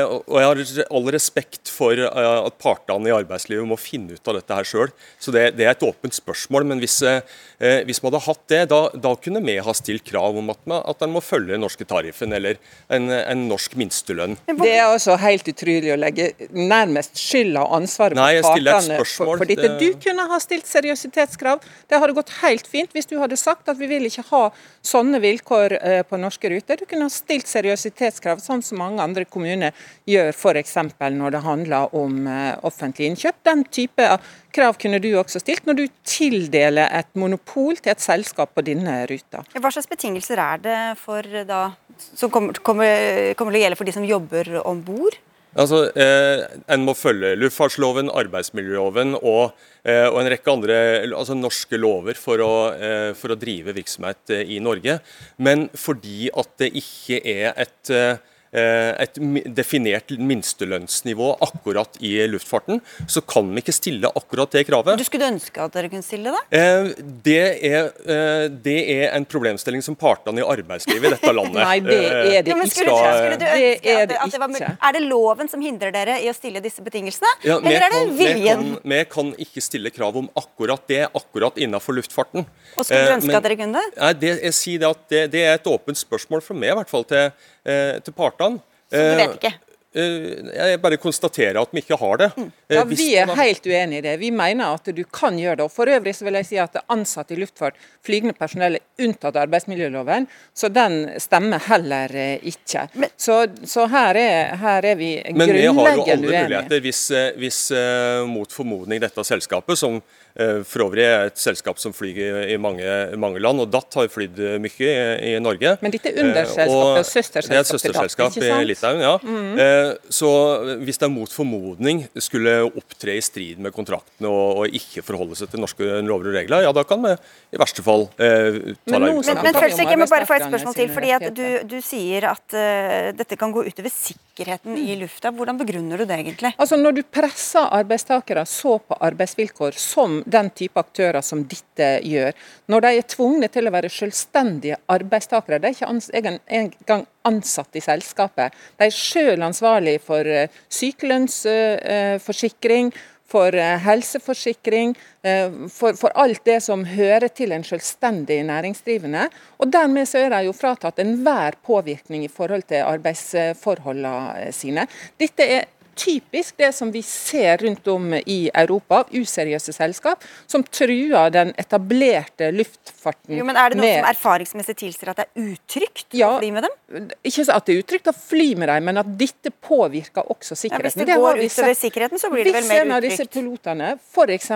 Speaker 14: og og jeg har all respekt for eh, at partene i arbeidslivet må finne ut av dette her sjøl. Så det, det er et åpent spørsmål. Men hvis, eh, hvis man hadde hatt det, da, da kunne vi ha stilt krav om at, man, at en må følge den norske tariffen eller en, en norsk minstelønn.
Speaker 13: Det er altså helt utrolig å legge nærmest skylda og ansvaret
Speaker 14: Nei,
Speaker 13: på partene for, for dette.
Speaker 14: Det-
Speaker 13: Du kunne ha stilt seriøsitetskrav. Det hadde gått helt fint hvis du hadde sagt at vi vil ikke ha sånne vilkår eh, på norske ruter. Du kunne ha stilt seriøsitetskrav, sånn som mange andre kommuner gjør f.eks. når det handler om eh, offentlige innkjøp. Den type av krav kunne du også stilt når du tildeler et monopol til et selskap på denne ruta.
Speaker 2: Hva slags betingelser er det for da, som kommer, kommer, kommer til å gjelde for de som jobber om bord?
Speaker 14: Altså, eh, En må følge luftfartsloven, arbeidsmiljøloven og, eh, og en rekke andre altså norske lover for å, eh, for å drive virksomhet eh, i Norge. Men fordi at det ikke er et eh, et definert minstelønnsnivå akkurat i luftfarten, så kan vi ikke stille akkurat det kravet.
Speaker 2: Du skulle ønske at dere kunne stille det?
Speaker 14: Eh, Det er, eh, det er en problemstilling som partene i arbeidslivet i dette landet
Speaker 13: Nei, det er det
Speaker 2: Ja, skulle, skulle du
Speaker 13: Det
Speaker 2: ønske
Speaker 13: er
Speaker 2: at,
Speaker 13: det
Speaker 2: at det var mulig? Er det loven som hindrer dere i å stille disse betingelsene?
Speaker 14: Ja,
Speaker 2: Eller er det
Speaker 14: kan- vi
Speaker 2: viljen?
Speaker 14: kan- Vi kan ikke stille krav om akkurat det, akkurat innenfor luftfarten.
Speaker 2: Og skulle du
Speaker 14: Eh,
Speaker 2: ønske
Speaker 14: men-
Speaker 2: at dere kunne det?
Speaker 14: Nei, det, jeg sier det at det, det er et åpent spørsmål for meg, i hvert fall til, eh, til partene.
Speaker 2: Så du vet ikke?
Speaker 14: Eh, jeg bare konstaterer at vi ikke har det. Eh,
Speaker 13: Ja, Vi er helt uenig i det. Vi mener at du kan gjøre det. Og For øvrig så vil jeg si at ansatte i luftfart, flygende personell, er unntatt arbeidsmiljøloven, så den stemmer heller eh, ikke. Så, så her, er, her er vi
Speaker 14: Men vi har jo alle muligheter hvis, eh, hvis eh, mot formodning dette selskapet, som eh, for øvrig er et selskap som flyr i, mange, mange land, og DAT har flydd eh, mye i, i Norge.
Speaker 13: Men dette er
Speaker 14: Eh,
Speaker 13: underselskapet
Speaker 14: og
Speaker 13: og søsterselskapet
Speaker 14: Det er et søsterselskap i? Litauen, ja. Eh, Så hvis det mot formodning skulle opptre i strid med kontrakten og, og ikke forholde seg til norske lover og regler, ja da kan vi i verste fall eh, ta det ut.
Speaker 2: Men, men Følsvik, jeg må bare få et spørsmål til. fordi at du, du sier at uh, dette kan gå utover sikkerheten i lufta. Hvordan begrunner du det egentlig?
Speaker 13: Altså Når du presser arbeidstakere så på arbeidsvilkår som den type aktører som dette gjør, når de er tvungne til å være selvstendige arbeidstakere, de er ikke engang ansatt i selskapet, de er selv ansvarlig for eh, sykelønnsforsikring, for eh, helseforsikring, eh, for, for alt det som hører til en selvstendig næringsdrivende. Og Dermed så er de jo fratatt enhver påvirkning i forhold til arbeidsforholdene sine. Dette er typisk det som vi ser rundt om i Europa, av useriøse selskap som truer den etablerte luftfarten.
Speaker 2: Jo, men Er det noe
Speaker 13: med-
Speaker 2: som erfaringsmessig tilsier at det er utrygt
Speaker 13: Ja.
Speaker 2: å fly med dem?
Speaker 13: Ikke så at det er utrygt å fly med dem, men at dette påvirker også sikkerheten.
Speaker 2: Ja, hvis
Speaker 13: sikkerheten.
Speaker 2: det går utover sikkerheten, så blir det vel
Speaker 13: Hvis en av disse pilotene f.eks.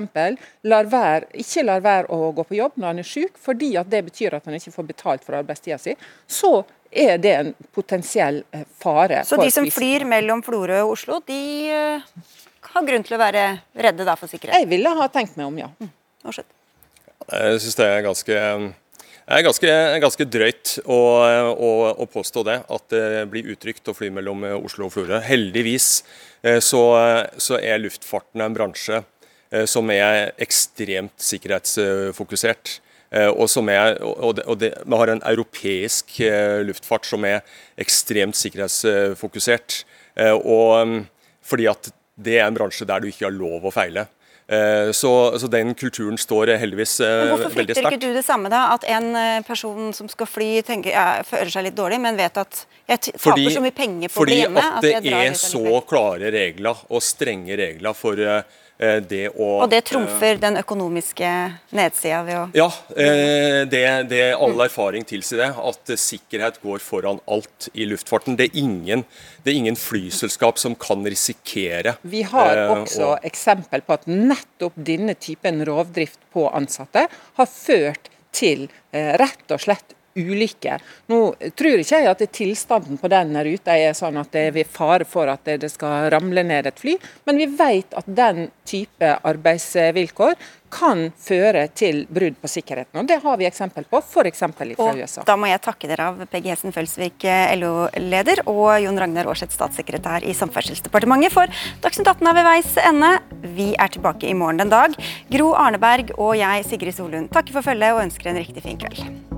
Speaker 13: lar være, ikke lar være å gå på jobb når han er syk, fordi at det betyr at han ikke får betalt for arbeidstida si, så er det en potensiell eh, fare.
Speaker 2: Så
Speaker 13: for
Speaker 2: de som flyr mellom Florø og Oslo, de eh, har grunn til å være redde da for sikkerhet?
Speaker 13: Jeg ville ha tenkt meg om, ja.
Speaker 2: Mm.
Speaker 14: Jeg syns det er ganske det er ganske, ganske drøyt å, å, å påstå det, at det blir utrygt å fly mellom Oslo og Florø. Heldigvis eh, så, så er luftfarten en bransje eh, som er ekstremt sikkerhetsfokusert. Eh, Og, som er, og det, og det, Vi har en europeisk eh, luftfart som er ekstremt sikkerhetsfokusert. Eh, Og mm, fordi at det er en bransje der du ikke har lov å feile. Så, så den kulturen står heldigvis veldig
Speaker 2: Men hvorfor frykter ikke du det samme, da? At en person som skal fly, tenker, ja, føler seg litt dårlig, men vet at jeg taper fordi, så mye penger på
Speaker 14: fordi
Speaker 2: bli hjemme
Speaker 14: Fordi
Speaker 2: at
Speaker 14: det
Speaker 2: at
Speaker 14: er så klare regler og strenge regler for, det å
Speaker 2: Og det trumfer den økonomiske nedsida ved å
Speaker 14: Ja, eh, det, det all erfaring tilsier det. At eh, sikkerhet går foran alt i luftfarten. Det er ingen, det er ingen flyselskap som kan risikere
Speaker 13: Vi har
Speaker 14: eh,
Speaker 13: også
Speaker 14: å-
Speaker 13: eksempel på at nettopp denne typen rovdrift på ansatte har ført til eh, rett og slett ulykker. Nå tror ikke jeg at tilstanden på den ruta er sånn at det er fare for at det skal ramle ned et fly, men vi vet at den type arbeidsvilkår kan føre til brudd på sikkerheten. og Det har vi eksempel på, f.eks. fra USA.
Speaker 2: da må jeg takke dere av Peggy Hessen Følsvik, LO-leder, og Jon Ragnar Aarseth, statssekretær i Samferdselsdepartementet. For Dagsnytt 18 er ved veis ende. Vi er tilbake i morgen den dag. Gro Arneberg og jeg, Sigrid Solund, takker for følget og ønsker en riktig fin kveld.